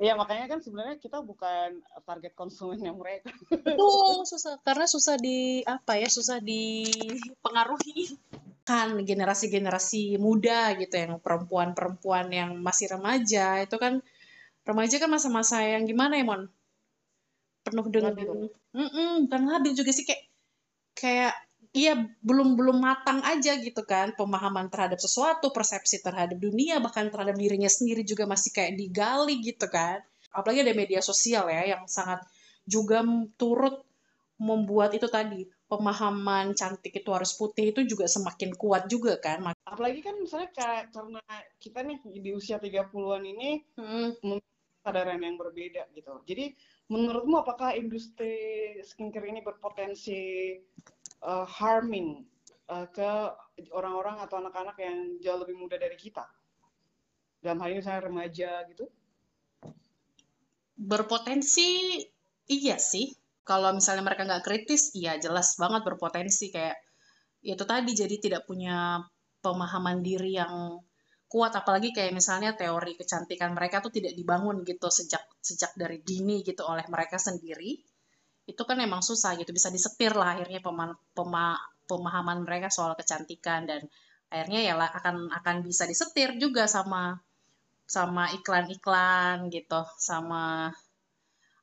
[SPEAKER 2] Iya makanya kan sebenarnya kita bukan target konsumen yang mereka.
[SPEAKER 3] Betul susah karena susah di apa ya susah dipengaruhi kan generasi-generasi muda gitu yang perempuan-perempuan yang masih remaja. Itu kan remaja kan masa-masa yang gimana ya mon? Penuh dengan mm -mm, bukan labil juga sih kayak kayak iya belum belum matang aja gitu kan. Pemahaman terhadap sesuatu persepsi terhadap dunia bahkan terhadap dirinya sendiri juga masih kayak digali gitu kan. Apalagi ada media sosial ya yang sangat juga turut membuat itu tadi pemahaman cantik itu harus putih itu juga semakin kuat juga kan.
[SPEAKER 2] Apalagi kan misalnya kayak karena kita nih di usia 30-an ini hmm. kesadaran yang berbeda gitu. Jadi menurutmu apakah industri skincare ini berpotensi uh, harming uh, ke orang-orang atau anak-anak yang jauh lebih muda dari kita. Dalam hal ini saya remaja gitu.
[SPEAKER 3] Berpotensi iya sih. Kalau misalnya mereka nggak kritis, iya jelas banget berpotensi kayak itu tadi jadi tidak punya pemahaman diri yang kuat apalagi kayak misalnya teori kecantikan mereka tuh tidak dibangun gitu sejak sejak dari dini gitu oleh mereka sendiri itu kan emang susah gitu bisa disetir lah akhirnya pema, pema, pemahaman mereka soal kecantikan dan akhirnya ya akan akan bisa disetir juga sama sama iklan-iklan gitu sama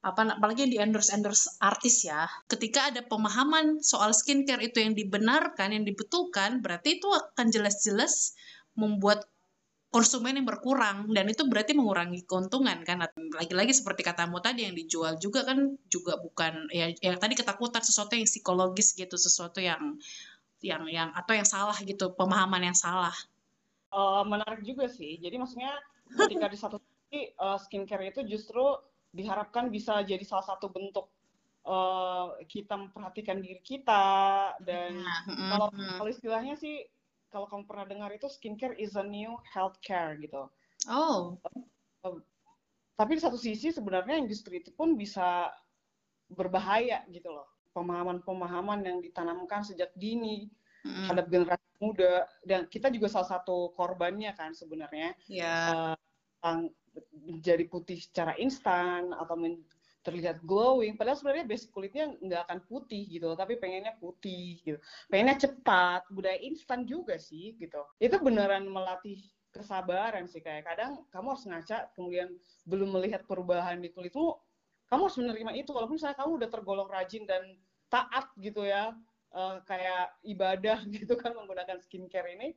[SPEAKER 3] apa apalagi di endorse endorse artis ya. Ketika ada pemahaman soal skincare itu yang dibenarkan yang dibetulkan berarti itu akan jelas-jelas membuat konsumen yang berkurang dan itu berarti mengurangi keuntungan kan? Lagi-lagi seperti katamu tadi yang dijual juga kan juga bukan ya, ya tadi ketakutan sesuatu yang psikologis gitu sesuatu yang yang yang atau yang salah gitu pemahaman yang salah.
[SPEAKER 2] Uh, menarik juga sih. Jadi maksudnya ketika di satu uh, skincare itu justru diharapkan bisa jadi salah satu bentuk uh, kita memperhatikan diri kita dan mm-hmm. kalau kalau istilahnya sih kalau kamu pernah dengar itu skincare is a new healthcare gitu.
[SPEAKER 3] Oh.
[SPEAKER 2] Uh, tapi di satu sisi sebenarnya industri itu pun bisa berbahaya gitu loh. Pemahaman-pemahaman yang ditanamkan sejak dini mm. terhadap generasi muda dan kita juga salah satu korbannya kan sebenarnya.
[SPEAKER 3] Yeah.
[SPEAKER 2] Uh, menjadi putih secara instan atau men terlihat glowing padahal sebenarnya basic kulitnya nggak akan putih gitu tapi pengennya putih gitu. Pengennya cepat budaya instan juga sih gitu. Itu beneran melatih kesabaran sih kayak kadang kamu harus ngaca kemudian belum melihat perubahan di kulitmu kamu harus menerima itu walaupun saya kamu udah tergolong rajin dan taat gitu ya uh, kayak ibadah (laughs) gitu kan menggunakan skincare ini.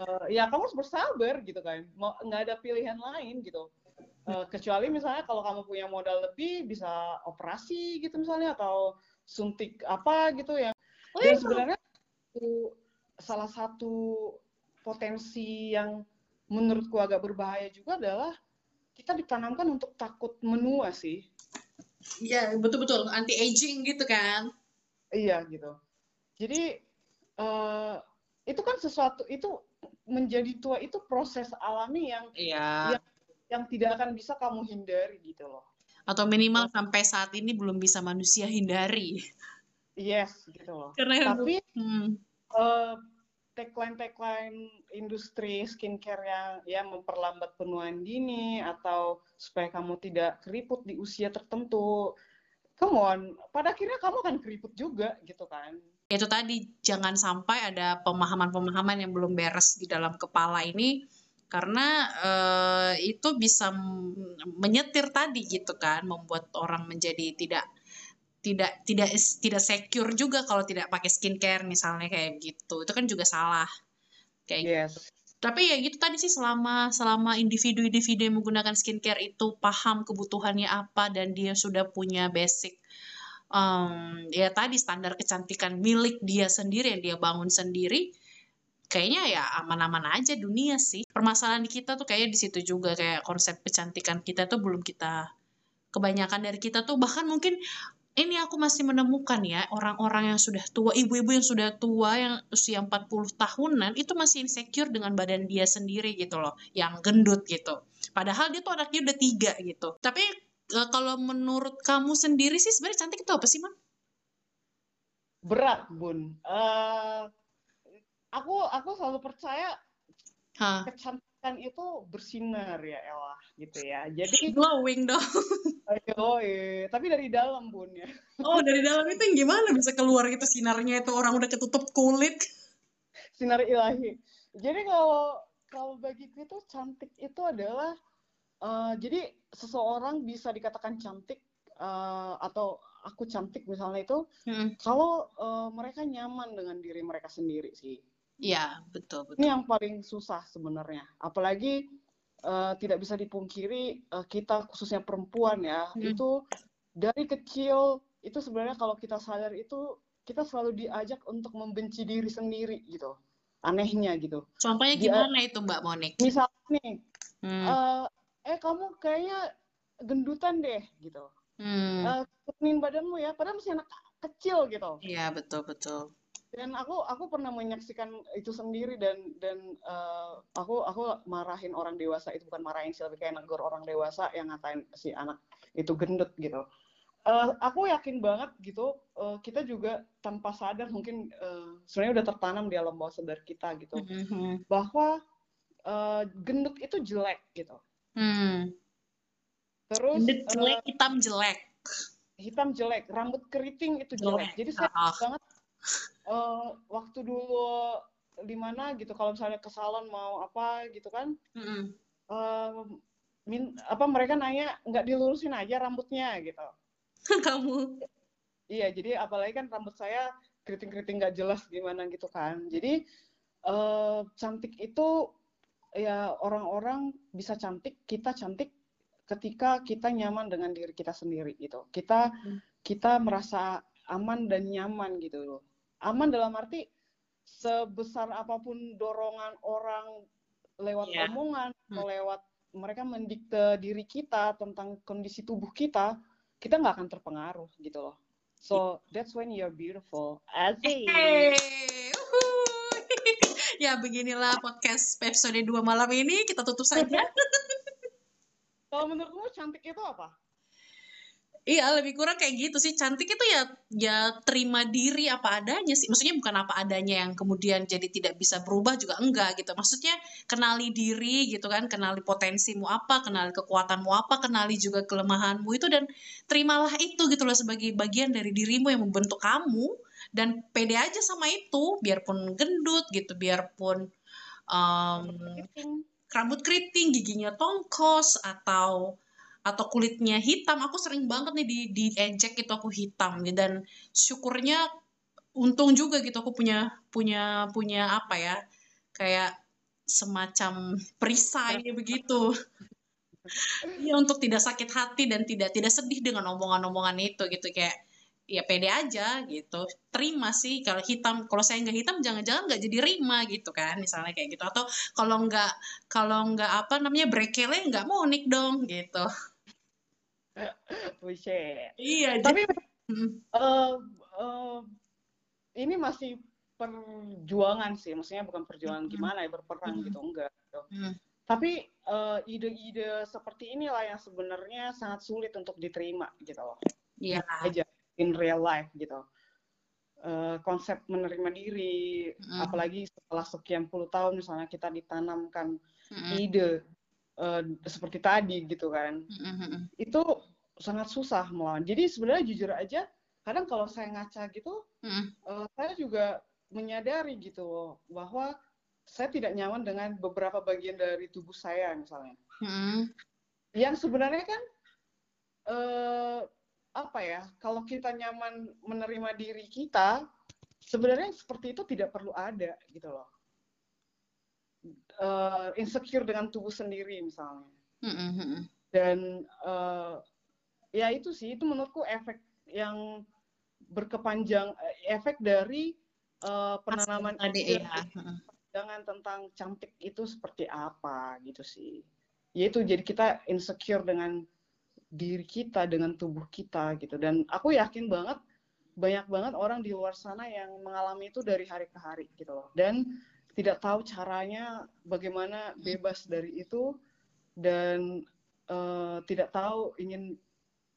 [SPEAKER 2] Uh, (gasps) ya kamu harus bersabar gitu kan mau nggak ada pilihan lain gitu Uh, kecuali misalnya kalau kamu punya modal lebih bisa operasi gitu misalnya atau suntik apa gitu ya. Oh, Dan iya. sebenarnya itu salah satu potensi yang menurutku agak berbahaya juga adalah kita ditanamkan untuk takut menua sih.
[SPEAKER 3] Iya, betul-betul anti aging gitu kan.
[SPEAKER 2] Iya gitu. Jadi uh, itu kan sesuatu itu menjadi tua itu proses alami yang
[SPEAKER 3] iya.
[SPEAKER 2] yang yang tidak akan bisa kamu hindari gitu loh.
[SPEAKER 3] Atau minimal sampai saat ini belum bisa manusia hindari.
[SPEAKER 2] Yes, gitu loh.
[SPEAKER 3] Karena
[SPEAKER 2] Tapi hmm. uh, tagline-tagline industri skincare yang ya memperlambat penuaan dini atau supaya kamu tidak keriput di usia tertentu. Come on, pada akhirnya kamu akan keriput juga gitu kan.
[SPEAKER 3] Itu tadi jangan sampai ada pemahaman-pemahaman yang belum beres di dalam kepala ini karena uh, itu bisa menyetir tadi gitu kan membuat orang menjadi tidak tidak tidak tidak secure juga kalau tidak pakai skincare misalnya kayak gitu itu kan juga salah kayak gitu. yes. gitu. tapi ya gitu tadi sih selama selama individu-individu yang menggunakan skincare itu paham kebutuhannya apa dan dia sudah punya basic um, ya tadi standar kecantikan milik dia sendiri yang dia bangun sendiri kayaknya ya aman-aman aja dunia sih. Permasalahan di kita tuh kayaknya di situ juga kayak konsep kecantikan kita tuh belum kita kebanyakan dari kita tuh bahkan mungkin ini aku masih menemukan ya orang-orang yang sudah tua, ibu-ibu yang sudah tua yang usia 40 tahunan itu masih insecure dengan badan dia sendiri gitu loh, yang gendut gitu. Padahal dia tuh anaknya udah tiga gitu. Tapi e, kalau menurut kamu sendiri sih sebenarnya cantik itu apa sih, Man?
[SPEAKER 2] Berat, Bun. Uh, aku aku selalu percaya huh. kecantikan itu bersinar ya Ella gitu ya. Jadi (laughs)
[SPEAKER 3] glowing dong. (laughs)
[SPEAKER 2] Oh iya, tapi dari dalam bun ya.
[SPEAKER 3] Oh dari dalam itu yang gimana bisa keluar gitu sinarnya itu orang udah ketutup kulit. (laughs)
[SPEAKER 2] Sinar ilahi. Jadi kalau kalau bagiku itu cantik itu adalah uh, jadi seseorang bisa dikatakan cantik uh, atau aku cantik misalnya itu hmm. kalau uh, mereka nyaman dengan diri mereka sendiri sih
[SPEAKER 3] Iya, betul, betul.
[SPEAKER 2] Ini yang paling susah sebenarnya. Apalagi uh, tidak bisa dipungkiri uh, kita khususnya perempuan ya, hmm. itu dari kecil itu sebenarnya kalau kita sadar itu kita selalu diajak untuk membenci diri sendiri gitu. Anehnya gitu.
[SPEAKER 3] Contohnya gimana Dia, itu Mbak Monik?
[SPEAKER 2] Misalnya nih, hmm. uh, eh kamu kayaknya gendutan deh gitu. Hmm. Uh, badanmu ya, padahal masih anak kecil gitu.
[SPEAKER 3] Iya, betul, betul
[SPEAKER 2] dan aku aku pernah menyaksikan itu sendiri dan dan uh, aku aku marahin orang dewasa itu bukan marahin sih lebih kayak negor orang dewasa yang ngatain si anak itu gendut gitu uh, aku yakin banget gitu uh, kita juga tanpa sadar mungkin uh, sebenarnya udah tertanam di alam bawah sadar kita gitu mm-hmm. bahwa uh, gendut itu jelek gitu
[SPEAKER 3] mm.
[SPEAKER 2] terus
[SPEAKER 3] gendut jelek uh, hitam jelek
[SPEAKER 2] hitam jelek rambut keriting itu jelek, jelek. jadi saya uh-huh. banget uh, waktu dulu di mana gitu kalau misalnya ke salon mau apa gitu kan mm-hmm. uh, min apa mereka nanya nggak dilurusin aja rambutnya gitu. (laughs)
[SPEAKER 3] Kamu.
[SPEAKER 2] Iya jadi apalagi kan rambut saya keriting-keriting nggak jelas gimana gitu kan. Jadi uh, cantik itu ya orang-orang bisa cantik kita cantik ketika kita nyaman dengan diri kita sendiri gitu. Kita mm. kita merasa aman dan nyaman gitu. loh aman dalam arti sebesar apa pun dorongan orang lewat yeah. omongan hmm. atau lewat mereka mendikte diri kita tentang kondisi tubuh kita, kita nggak akan terpengaruh gitu loh. So that's when you're beautiful. Asik. Hey, (laughs)
[SPEAKER 3] ya beginilah podcast episode 2 malam ini kita tutup saja.
[SPEAKER 2] Kalau menurutmu cantik itu apa?
[SPEAKER 3] Iya lebih kurang kayak gitu sih. Cantik itu ya ya terima diri apa adanya sih. Maksudnya bukan apa adanya yang kemudian jadi tidak bisa berubah juga enggak gitu. Maksudnya kenali diri gitu kan kenali potensimu apa kenali kekuatanmu apa kenali juga kelemahanmu itu dan terimalah itu gitu loh sebagai bagian dari dirimu yang membentuk kamu dan pede aja sama itu. Biarpun gendut gitu biarpun um, rambut keriting giginya tongkos atau atau kulitnya hitam aku sering banget nih di di ejek itu aku hitam gitu. Dan syukurnya untung juga gitu aku punya punya punya apa ya kayak semacam perisai begitu. Ya untuk tidak sakit hati dan tidak tidak sedih dengan omongan-omongan itu gitu kayak ya pede aja gitu. Terima sih kalau hitam kalau saya nggak hitam jangan-jangan nggak jadi rima gitu kan misalnya kayak gitu. Atau kalau nggak kalau nggak apa namanya brekele nggak monik dong gitu
[SPEAKER 2] Buset.
[SPEAKER 3] Iya.
[SPEAKER 2] Tapi uh, uh, ini masih perjuangan sih, maksudnya bukan perjuangan gimana ya berperang gitu enggak. Gitu. Mm. Tapi uh, ide-ide seperti inilah yang sebenarnya sangat sulit untuk diterima gitu loh.
[SPEAKER 3] Iya.
[SPEAKER 2] Aja in real life gitu. Uh, konsep menerima diri, mm. apalagi setelah sekian puluh tahun misalnya kita ditanamkan mm. ide uh, seperti tadi gitu kan mm-hmm. itu sangat susah melawan jadi sebenarnya jujur aja kadang kalau saya ngaca gitu mm. uh, saya juga menyadari gitu loh bahwa saya tidak nyaman dengan beberapa bagian dari tubuh saya misalnya mm. yang sebenarnya kan uh, apa ya kalau kita nyaman menerima diri kita sebenarnya seperti itu tidak perlu ada gitu loh uh, insecure dengan tubuh sendiri misalnya. Mm-hmm. dan uh, ya itu sih itu menurutku efek yang berkepanjang efek dari uh, penanaman ide ya. jangan tentang cantik itu seperti apa gitu sih. Yaitu jadi kita insecure dengan diri kita dengan tubuh kita gitu. Dan aku yakin banget banyak banget orang di luar sana yang mengalami itu dari hari ke hari gitu loh. Dan tidak tahu caranya bagaimana bebas dari itu dan uh, tidak tahu ingin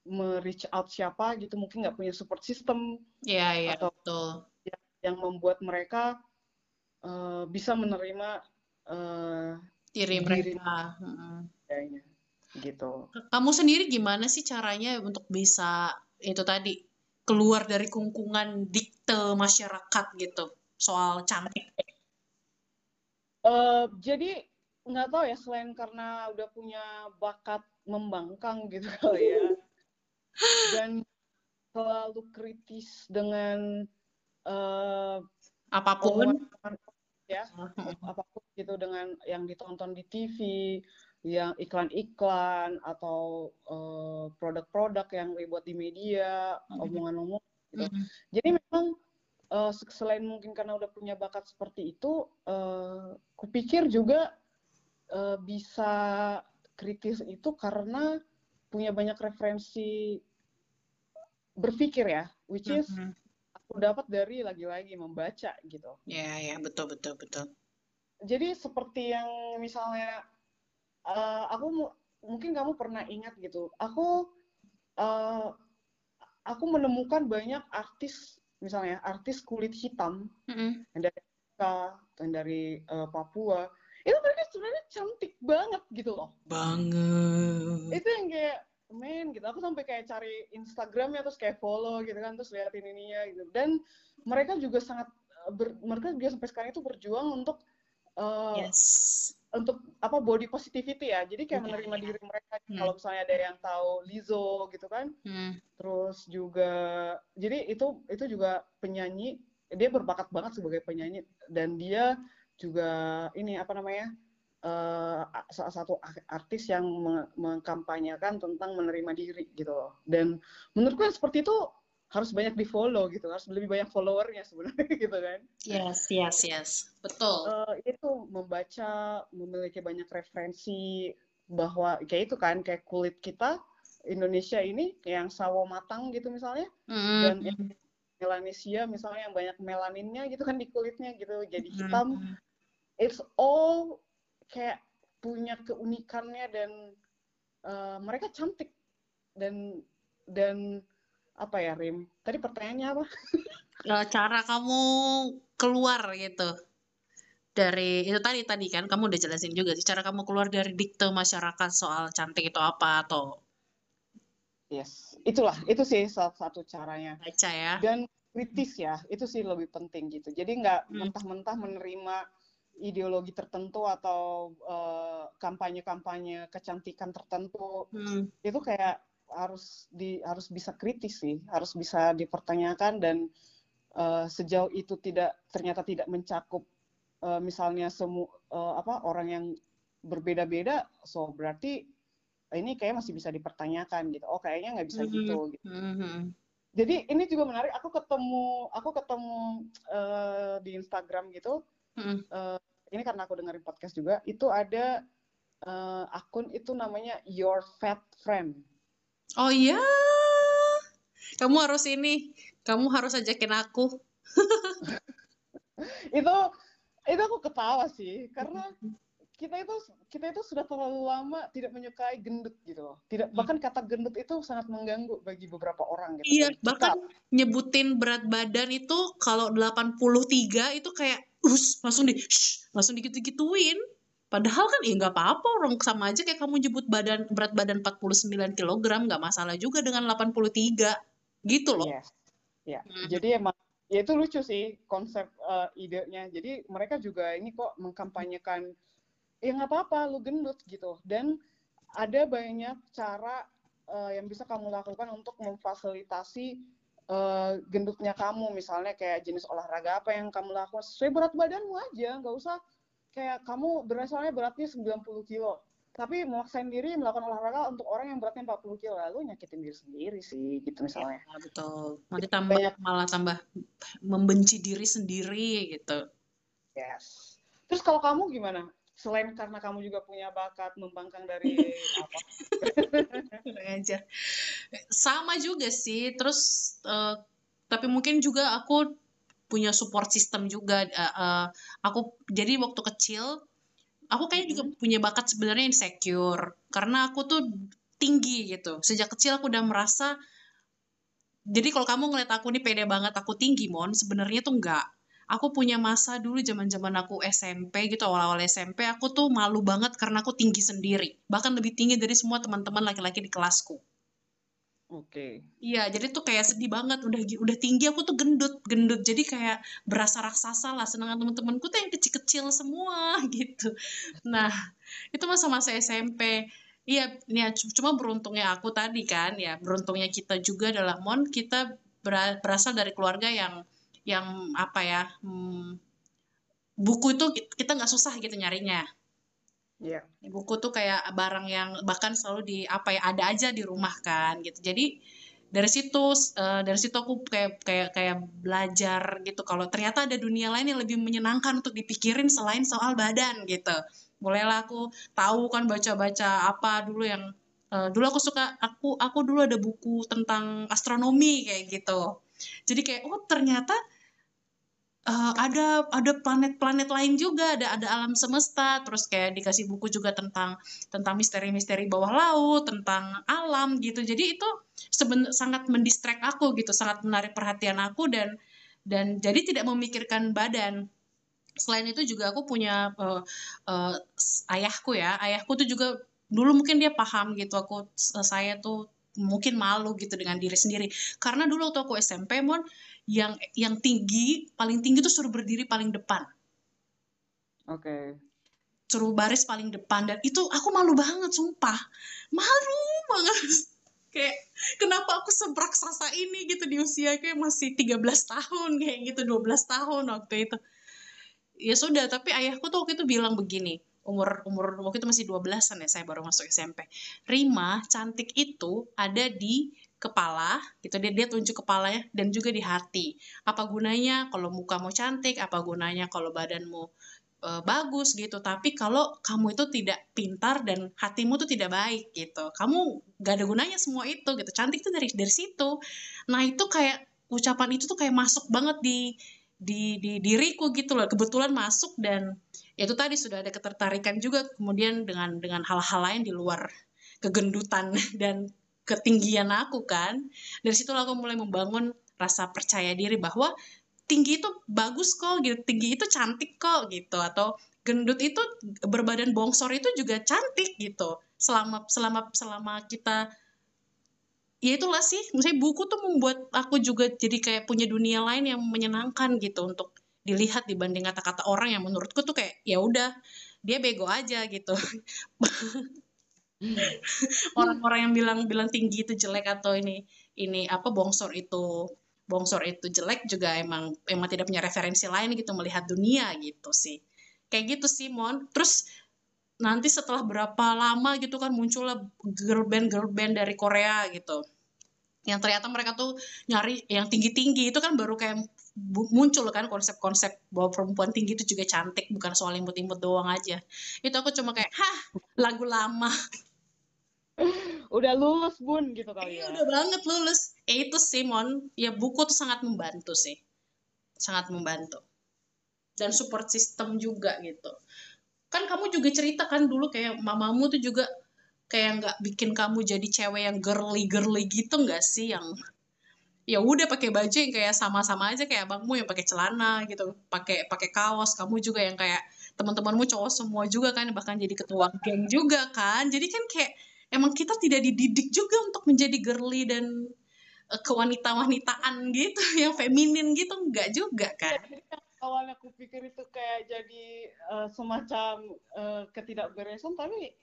[SPEAKER 2] me-reach out siapa gitu mungkin nggak punya support system
[SPEAKER 3] yeah, yeah, atau betul.
[SPEAKER 2] Yang, yang membuat mereka uh, bisa menerima uh,
[SPEAKER 3] diri mereka
[SPEAKER 2] diri, gitu.
[SPEAKER 3] Kamu sendiri gimana sih caranya untuk bisa itu tadi keluar dari kungkungan dikte masyarakat gitu soal cantik
[SPEAKER 2] Uh, jadi nggak tahu ya selain karena udah punya bakat membangkang gitu (laughs) kali ya dan selalu kritis dengan uh,
[SPEAKER 3] apa pun.
[SPEAKER 2] ya (laughs) apa pun gitu dengan yang ditonton di TV yang iklan-iklan atau produk produk-produk yang dibuat di media omongan-omongan gitu. Mm -hmm. jadi memang uh, selain mungkin karena udah punya bakat seperti itu, uh, kupikir juga uh, bisa kritis itu karena punya banyak referensi berpikir ya, which is mm -hmm. aku dapat dari lagi-lagi membaca gitu.
[SPEAKER 3] Ya, yeah, ya yeah, betul betul betul.
[SPEAKER 2] Jadi seperti yang misalnya uh, aku mungkin kamu pernah ingat gitu, aku uh, aku menemukan banyak artis misalnya artis kulit hitam mm-hmm. yang dari Afrika yang dari uh, Papua. Itu mereka sebenarnya cantik banget gitu loh.
[SPEAKER 3] Banget.
[SPEAKER 2] Itu yang kayak men gitu. Aku sampai kayak cari Instagramnya terus kayak follow gitu kan terus liatin ininya gitu. Dan mereka juga sangat eh, ber, mereka juga sampai sekarang itu berjuang untuk uh,
[SPEAKER 3] yes.
[SPEAKER 2] untuk apa body positivity ya. Jadi kayak yeah, menerima yeah. diri mereka. Hmm. kalau misalnya ada yang tahu Lizzo gitu kan. Hmm. terus juga jadi itu itu juga penyanyi dia berbakat banget sebagai penyanyi. Dan dia juga ini apa namanya uh, salah satu artis yang mengkampanyekan tentang menerima diri gitu loh. Dan menurutku yang seperti itu harus banyak di follow gitu harus lebih banyak followernya sebenarnya (laughs) gitu kan.
[SPEAKER 3] Yes yes yes. Betul.
[SPEAKER 2] Uh, itu membaca memiliki banyak referensi bahwa kayak itu kan kayak kulit kita Indonesia ini yang sawo matang gitu misalnya. Mm. dan yang melanesia misalnya yang banyak melaninnya gitu kan di kulitnya gitu jadi hitam. mm. it's all kayak punya keunikannya dan uh, mereka cantik. Dan dan apa ya Rim? Tadi pertanyaannya apa? (laughs)
[SPEAKER 3] Eh, cara kamu keluar gitu. Dari itu tadi tadi kan kamu udah jelasin juga sih cara kamu keluar dari dikte masyarakat soal cantik itu apa atau
[SPEAKER 2] Yes, itulah itu sih salah satu caranya.
[SPEAKER 3] Baca ya.
[SPEAKER 2] Dan kritis ya, itu sih lebih penting gitu. Jadi nggak hmm. mentah-mentah menerima ideologi tertentu atau uh, kampanye-kampanye kecantikan tertentu. Hmm. Itu kayak harus di harus bisa kritis sih, harus bisa dipertanyakan dan uh, sejauh itu tidak ternyata tidak mencakup uh, misalnya semua uh, apa orang yang berbeda-beda, so berarti ini kayak masih bisa dipertanyakan gitu. Oh kayaknya nggak bisa mm -hmm. gitu. Gitu mm -hmm. jadi ini juga menarik. Aku ketemu aku ketemu uh, di Instagram gitu. Mm -hmm. uh, ini karena aku dengerin podcast juga. Itu ada uh, akun itu namanya Your Fat Friend.
[SPEAKER 3] Oh iya. Kamu harus ini. Kamu harus ajakin aku. (laughs)
[SPEAKER 2] Itu itu aku ketawa sih. Karena kita itu kita itu sudah terlalu lama tidak menyukai gendut gitu loh. Tidak hmm. bahkan kata gendut itu sangat mengganggu bagi beberapa orang gitu.
[SPEAKER 3] Iya, bahkan nyebutin berat badan itu kalau 83 itu kayak us langsung di shh, langsung digitu-gituin. Padahal kan ya nggak apa-apa orang sama aja kayak kamu nyebut badan berat badan 49 kg nggak masalah juga dengan 83 gitu loh.
[SPEAKER 2] Iya. Ya. Hmm. Jadi emang ya itu lucu sih konsep uh, idenya. Jadi mereka juga ini kok mengkampanyekan ya nggak apa-apa lu gendut gitu. Dan ada banyak cara uh, yang bisa kamu lakukan untuk memfasilitasi uh, gendutnya kamu. Misalnya kayak jenis olahraga apa yang kamu lakukan. Sesuai berat badanmu aja nggak usah kayak kamu berasalnya beratnya 90 kilo. Tapi memaksain diri melakukan olahraga untuk orang yang beratnya 40 kilo lalu nyakitin diri sendiri sih gitu misalnya.
[SPEAKER 3] Ya, betul. Nanti tambah banyak, malah tambah membenci diri sendiri gitu.
[SPEAKER 2] Yes. Terus kalau kamu gimana selain karena kamu juga punya bakat membangkang dari (laughs) apa?
[SPEAKER 3] Aja sama juga sih terus uh, tapi mungkin juga aku punya support system juga uh, uh, aku jadi waktu kecil aku kayaknya juga punya bakat sebenarnya insecure karena aku tuh tinggi gitu. Sejak kecil aku udah merasa jadi kalau kamu ngeliat aku nih pede banget aku tinggi mon sebenarnya tuh enggak aku punya masa dulu zaman zaman aku SMP gitu awal-awal SMP aku tuh malu banget karena aku tinggi sendiri bahkan lebih tinggi dari semua teman-teman laki-laki di kelasku
[SPEAKER 2] Oke. Okay.
[SPEAKER 3] Iya, jadi tuh kayak sedih banget udah udah tinggi aku tuh gendut, gendut. Jadi kayak berasa raksasa lah senang teman-temanku tuh yang kecil-kecil semua (laughs) gitu. Nah, itu masa-masa SMP. Iya, ya cuma beruntungnya aku tadi kan ya, beruntungnya kita juga adalah mon kita berasal dari keluarga yang yang apa ya hmm, buku itu kita nggak susah gitu nyarinya.
[SPEAKER 2] Yeah.
[SPEAKER 3] buku tuh kayak barang yang bahkan selalu di apa ya ada aja di rumah kan gitu. Jadi dari situ uh, dari situ aku kayak kayak kayak belajar gitu kalau ternyata ada dunia lain yang lebih menyenangkan untuk dipikirin selain soal badan gitu. Mulailah aku tahu kan baca-baca apa dulu yang uh, dulu aku suka aku aku dulu ada buku tentang astronomi kayak gitu. Jadi kayak oh ternyata uh, ada ada planet-planet lain juga ada ada alam semesta terus kayak dikasih buku juga tentang tentang misteri-misteri bawah laut tentang alam gitu. Jadi itu seben sangat mendistract aku gitu sangat menarik perhatian aku dan dan jadi tidak memikirkan badan. Selain itu juga aku punya uh, uh, ayahku ya. Ayahku tuh juga dulu mungkin dia paham gitu aku saya tuh mungkin malu gitu dengan diri sendiri. Karena dulu waktu aku SMP mon yang yang tinggi paling tinggi tuh suruh berdiri paling depan.
[SPEAKER 2] Oke. Okay.
[SPEAKER 3] suruh baris paling depan dan itu aku malu banget sumpah. Malu banget. (laughs) Kayak kenapa aku sebraksasa ini gitu di usia kayak masih 13 tahun kayak gitu 12 tahun waktu itu. Ya sudah tapi ayahku tuh waktu itu bilang begini umur umur waktu itu masih 12-an ya saya baru masuk SMP. Rima cantik itu ada di kepala gitu. Dia dia tunjuk kepalanya dan juga di hati. Apa gunanya kalau muka mau cantik? Apa gunanya kalau badanmu uh, bagus gitu? Tapi kalau kamu itu tidak pintar dan hatimu tuh tidak baik gitu. Kamu gak ada gunanya semua itu gitu. Cantik tuh dari dari situ. Nah itu kayak ucapan itu tuh kayak masuk banget di di di diriku gitu loh. Kebetulan masuk dan ya itu tadi sudah ada ketertarikan juga kemudian dengan dengan hal-hal lain di luar kegendutan (laughs) dan ketinggian aku kan. Dari situ aku mulai membangun rasa percaya diri bahwa tinggi itu bagus kok gitu tinggi itu cantik kok gitu. Atau gendut itu berbadan bongsor itu juga cantik gitu. Selama selama selama kita ya itulah sih misalnya buku tuh membuat aku juga jadi kayak punya dunia lain yang menyenangkan gitu untuk dilihat dibanding kata-kata orang yang menurutku tuh kayak ya udah dia bego aja gitu. Orang-orang yang bilang bilang tinggi itu jelek atau ini ini apa bongsor itu bongsor itu jelek juga emang emang tidak punya referensi lain gitu melihat dunia gitu sih. Kayak gitu sih mon. Terus nanti setelah berapa lama gitu kan muncullah girl band girl band dari Korea gitu. Yang ternyata mereka tuh nyari yang tinggi-tinggi itu kan baru kayak muncul kan konsep-konsep bahwa perempuan tinggi itu juga cantik bukan soal imut-imut doang aja. Itu aku cuma kayak hah lagu lama. (laughs)
[SPEAKER 2] Udah lulus bun gitu kali
[SPEAKER 3] ya. udah banget lulus. Eh itu sih mon. Ya buku tuh sangat membantu sih. Sangat membantu. Dan support system juga gitu kan kamu juga cerita kan dulu kayak mamamu tuh juga kayak nggak bikin kamu jadi cewek yang girly girly gitu nggak sih? Yang ya udah pakai baju yang kayak sama-sama aja kayak abangmu yang pakai celana gitu pakai pakai kaos. Kamu juga yang kayak teman-temanmu cowok semua juga kan bahkan jadi ketua geng juga kan. Jadi kan kayak emang kita tidak dididik juga untuk menjadi girly dan uh, kewanita-wanitaan gitu (laughs) yang feminin gitu nggak juga kan
[SPEAKER 2] awalnya aku pikir itu kayak jadi uh, semacam uh, ketidakberesan tapi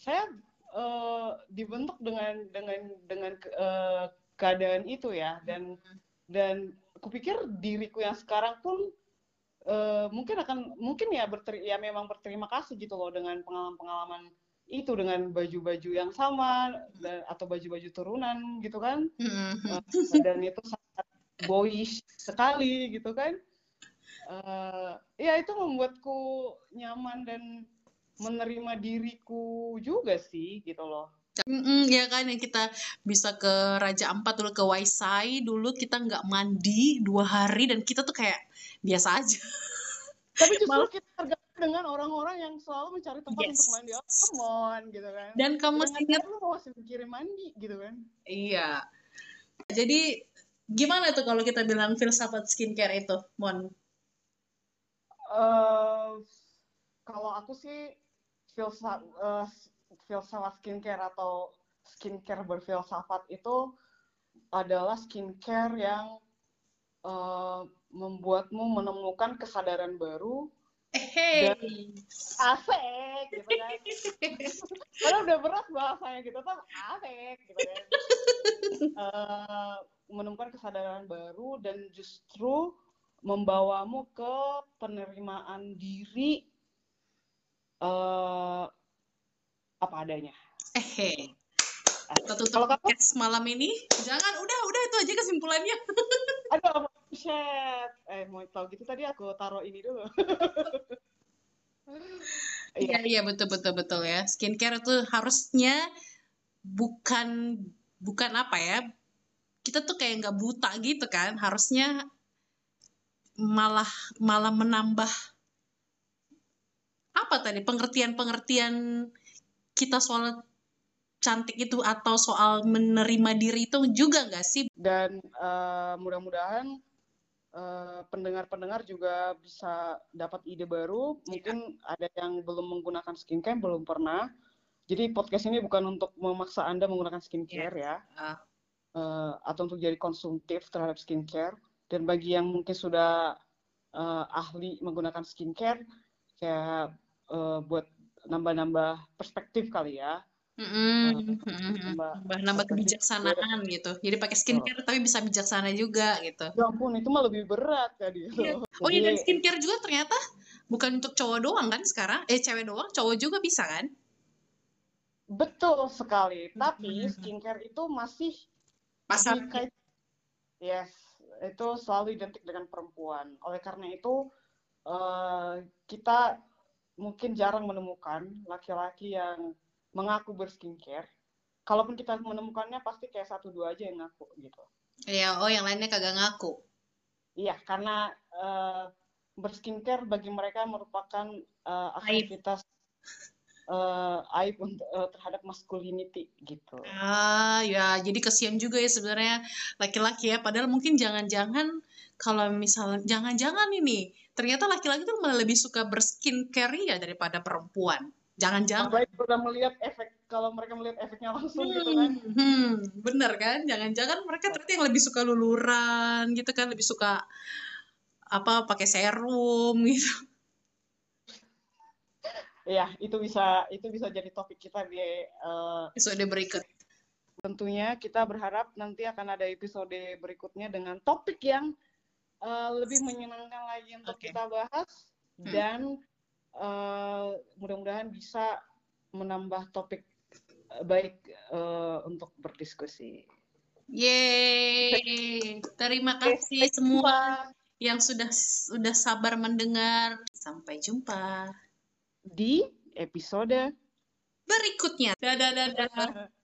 [SPEAKER 2] saya uh, dibentuk dengan dengan dengan uh, keadaan itu ya. Dan dan kupikir diriku yang sekarang pun uh, mungkin akan mungkin ya berteri ya memang berterima kasih gitu loh dengan pengalaman-pengalaman itu dengan baju-baju yang sama dan, atau baju-baju turunan gitu kan. Uh, dan itu sangat boyish sekali gitu kan uh, ya itu membuatku nyaman dan menerima diriku juga sih gitu loh
[SPEAKER 3] Mm-mm, ya kan yang kita bisa ke Raja Ampat dulu ke Waisai dulu kita nggak mandi dua hari dan kita tuh kayak biasa aja.
[SPEAKER 2] Tapi justru Malah, kita tergabung dengan orang-orang yang selalu mencari tempat yes. untuk mandi. Oh, come on, gitu kan.
[SPEAKER 3] Dan kamu masih ingat
[SPEAKER 2] lu masih mikirin mandi gitu kan.
[SPEAKER 3] Iya. Jadi gimana tuh kalau kita bilang filsafat skincare itu, Mon?
[SPEAKER 2] Uh, kalau aku sih filsafat uh, filsafat skincare atau skincare berfilsafat itu adalah skincare yang uh, membuatmu menemukan kesadaran baru
[SPEAKER 3] hey. dan
[SPEAKER 2] asik gitu kan karena udah berat bahasanya gitu kan asik gitu kan uh, (laughs) menemukan kesadaran baru dan justru membawamu ke penerimaan diri uh, apa adanya.
[SPEAKER 3] Eh, kita tutup podcast malam ini. Jangan, udah, udah itu aja kesimpulannya. (laughs)
[SPEAKER 2] Aduh, shit. Eh, mau tau gitu tadi aku taruh ini dulu. (laughs)
[SPEAKER 3] Iya, iya betul betul betul ya. Skincare itu harusnya bukan bukan apa ya? Kita tuh kayak nggak buta gitu kan. Harusnya malah malah menambah apa tadi pengertian-pengertian kita soal cantik itu atau soal menerima diri itu juga nggak sih?
[SPEAKER 2] Dan uh, mudah-mudahan uh, pendengar-pendengar juga bisa dapat ide baru. Iya. Mungkin ada yang belum menggunakan skincare, belum pernah. Jadi podcast ini bukan untuk memaksa Anda menggunakan skincare yeah. ya. Uh. Uh, atau untuk jadi konsumtif terhadap skincare. Dan bagi yang mungkin sudah uh, ahli menggunakan skincare, kayak uh, buat nambah-nambah perspektif kali ya.
[SPEAKER 3] Mm-hmm. nambah, nambah kebijaksanaan gitu. Jadi pakai skincare oh. tapi bisa bijaksana juga gitu.
[SPEAKER 2] Ya ampun, itu mah lebih berat tadi.
[SPEAKER 3] Iya. Oh iya dan skincare juga ternyata bukan untuk cowok doang kan sekarang? Eh cewek doang, cowok juga bisa kan?
[SPEAKER 2] Betul sekali. Tapi skincare itu masih
[SPEAKER 3] pasar.
[SPEAKER 2] Yes, itu selalu identik dengan perempuan. Oleh karena itu uh, kita mungkin jarang menemukan laki-laki yang mengaku berskincare. Kalaupun kita menemukannya pasti kayak satu dua aja yang ngaku gitu.
[SPEAKER 3] Iya, oh yang lainnya kagak ngaku.
[SPEAKER 2] Iya, karena uh, berskincare bagi mereka merupakan uh, aktivitas uh, aib untuk uh, terhadap masculinity gitu.
[SPEAKER 3] Ah, ya jadi kesian juga ya sebenarnya laki-laki ya. Padahal mungkin jangan-jangan kalau misalnya jangan-jangan ini ternyata laki-laki tuh malah lebih suka berskincare ya daripada perempuan. Jangan-jangan.
[SPEAKER 2] Baik udah melihat efek kalau mereka melihat efeknya langsung hmm, gitu kan.
[SPEAKER 3] Hmm, bener kan? Jangan-jangan mereka ternyata yang lebih suka luluran gitu kan, lebih suka apa pakai serum gitu.
[SPEAKER 2] Ya, itu bisa itu bisa jadi topik kita di
[SPEAKER 3] uh, episode berikut.
[SPEAKER 2] Tentunya kita berharap nanti akan ada episode berikutnya dengan topik yang uh, lebih menyenangkan lagi untuk okay. kita bahas hmm. dan uh, mudah-mudahan bisa menambah topik baik uh, untuk berdiskusi.
[SPEAKER 3] Yeay, terima kasih semua yang sudah sudah sabar mendengar. Sampai jumpa
[SPEAKER 2] di episode
[SPEAKER 3] berikutnya. Dadah dadah. (laughs)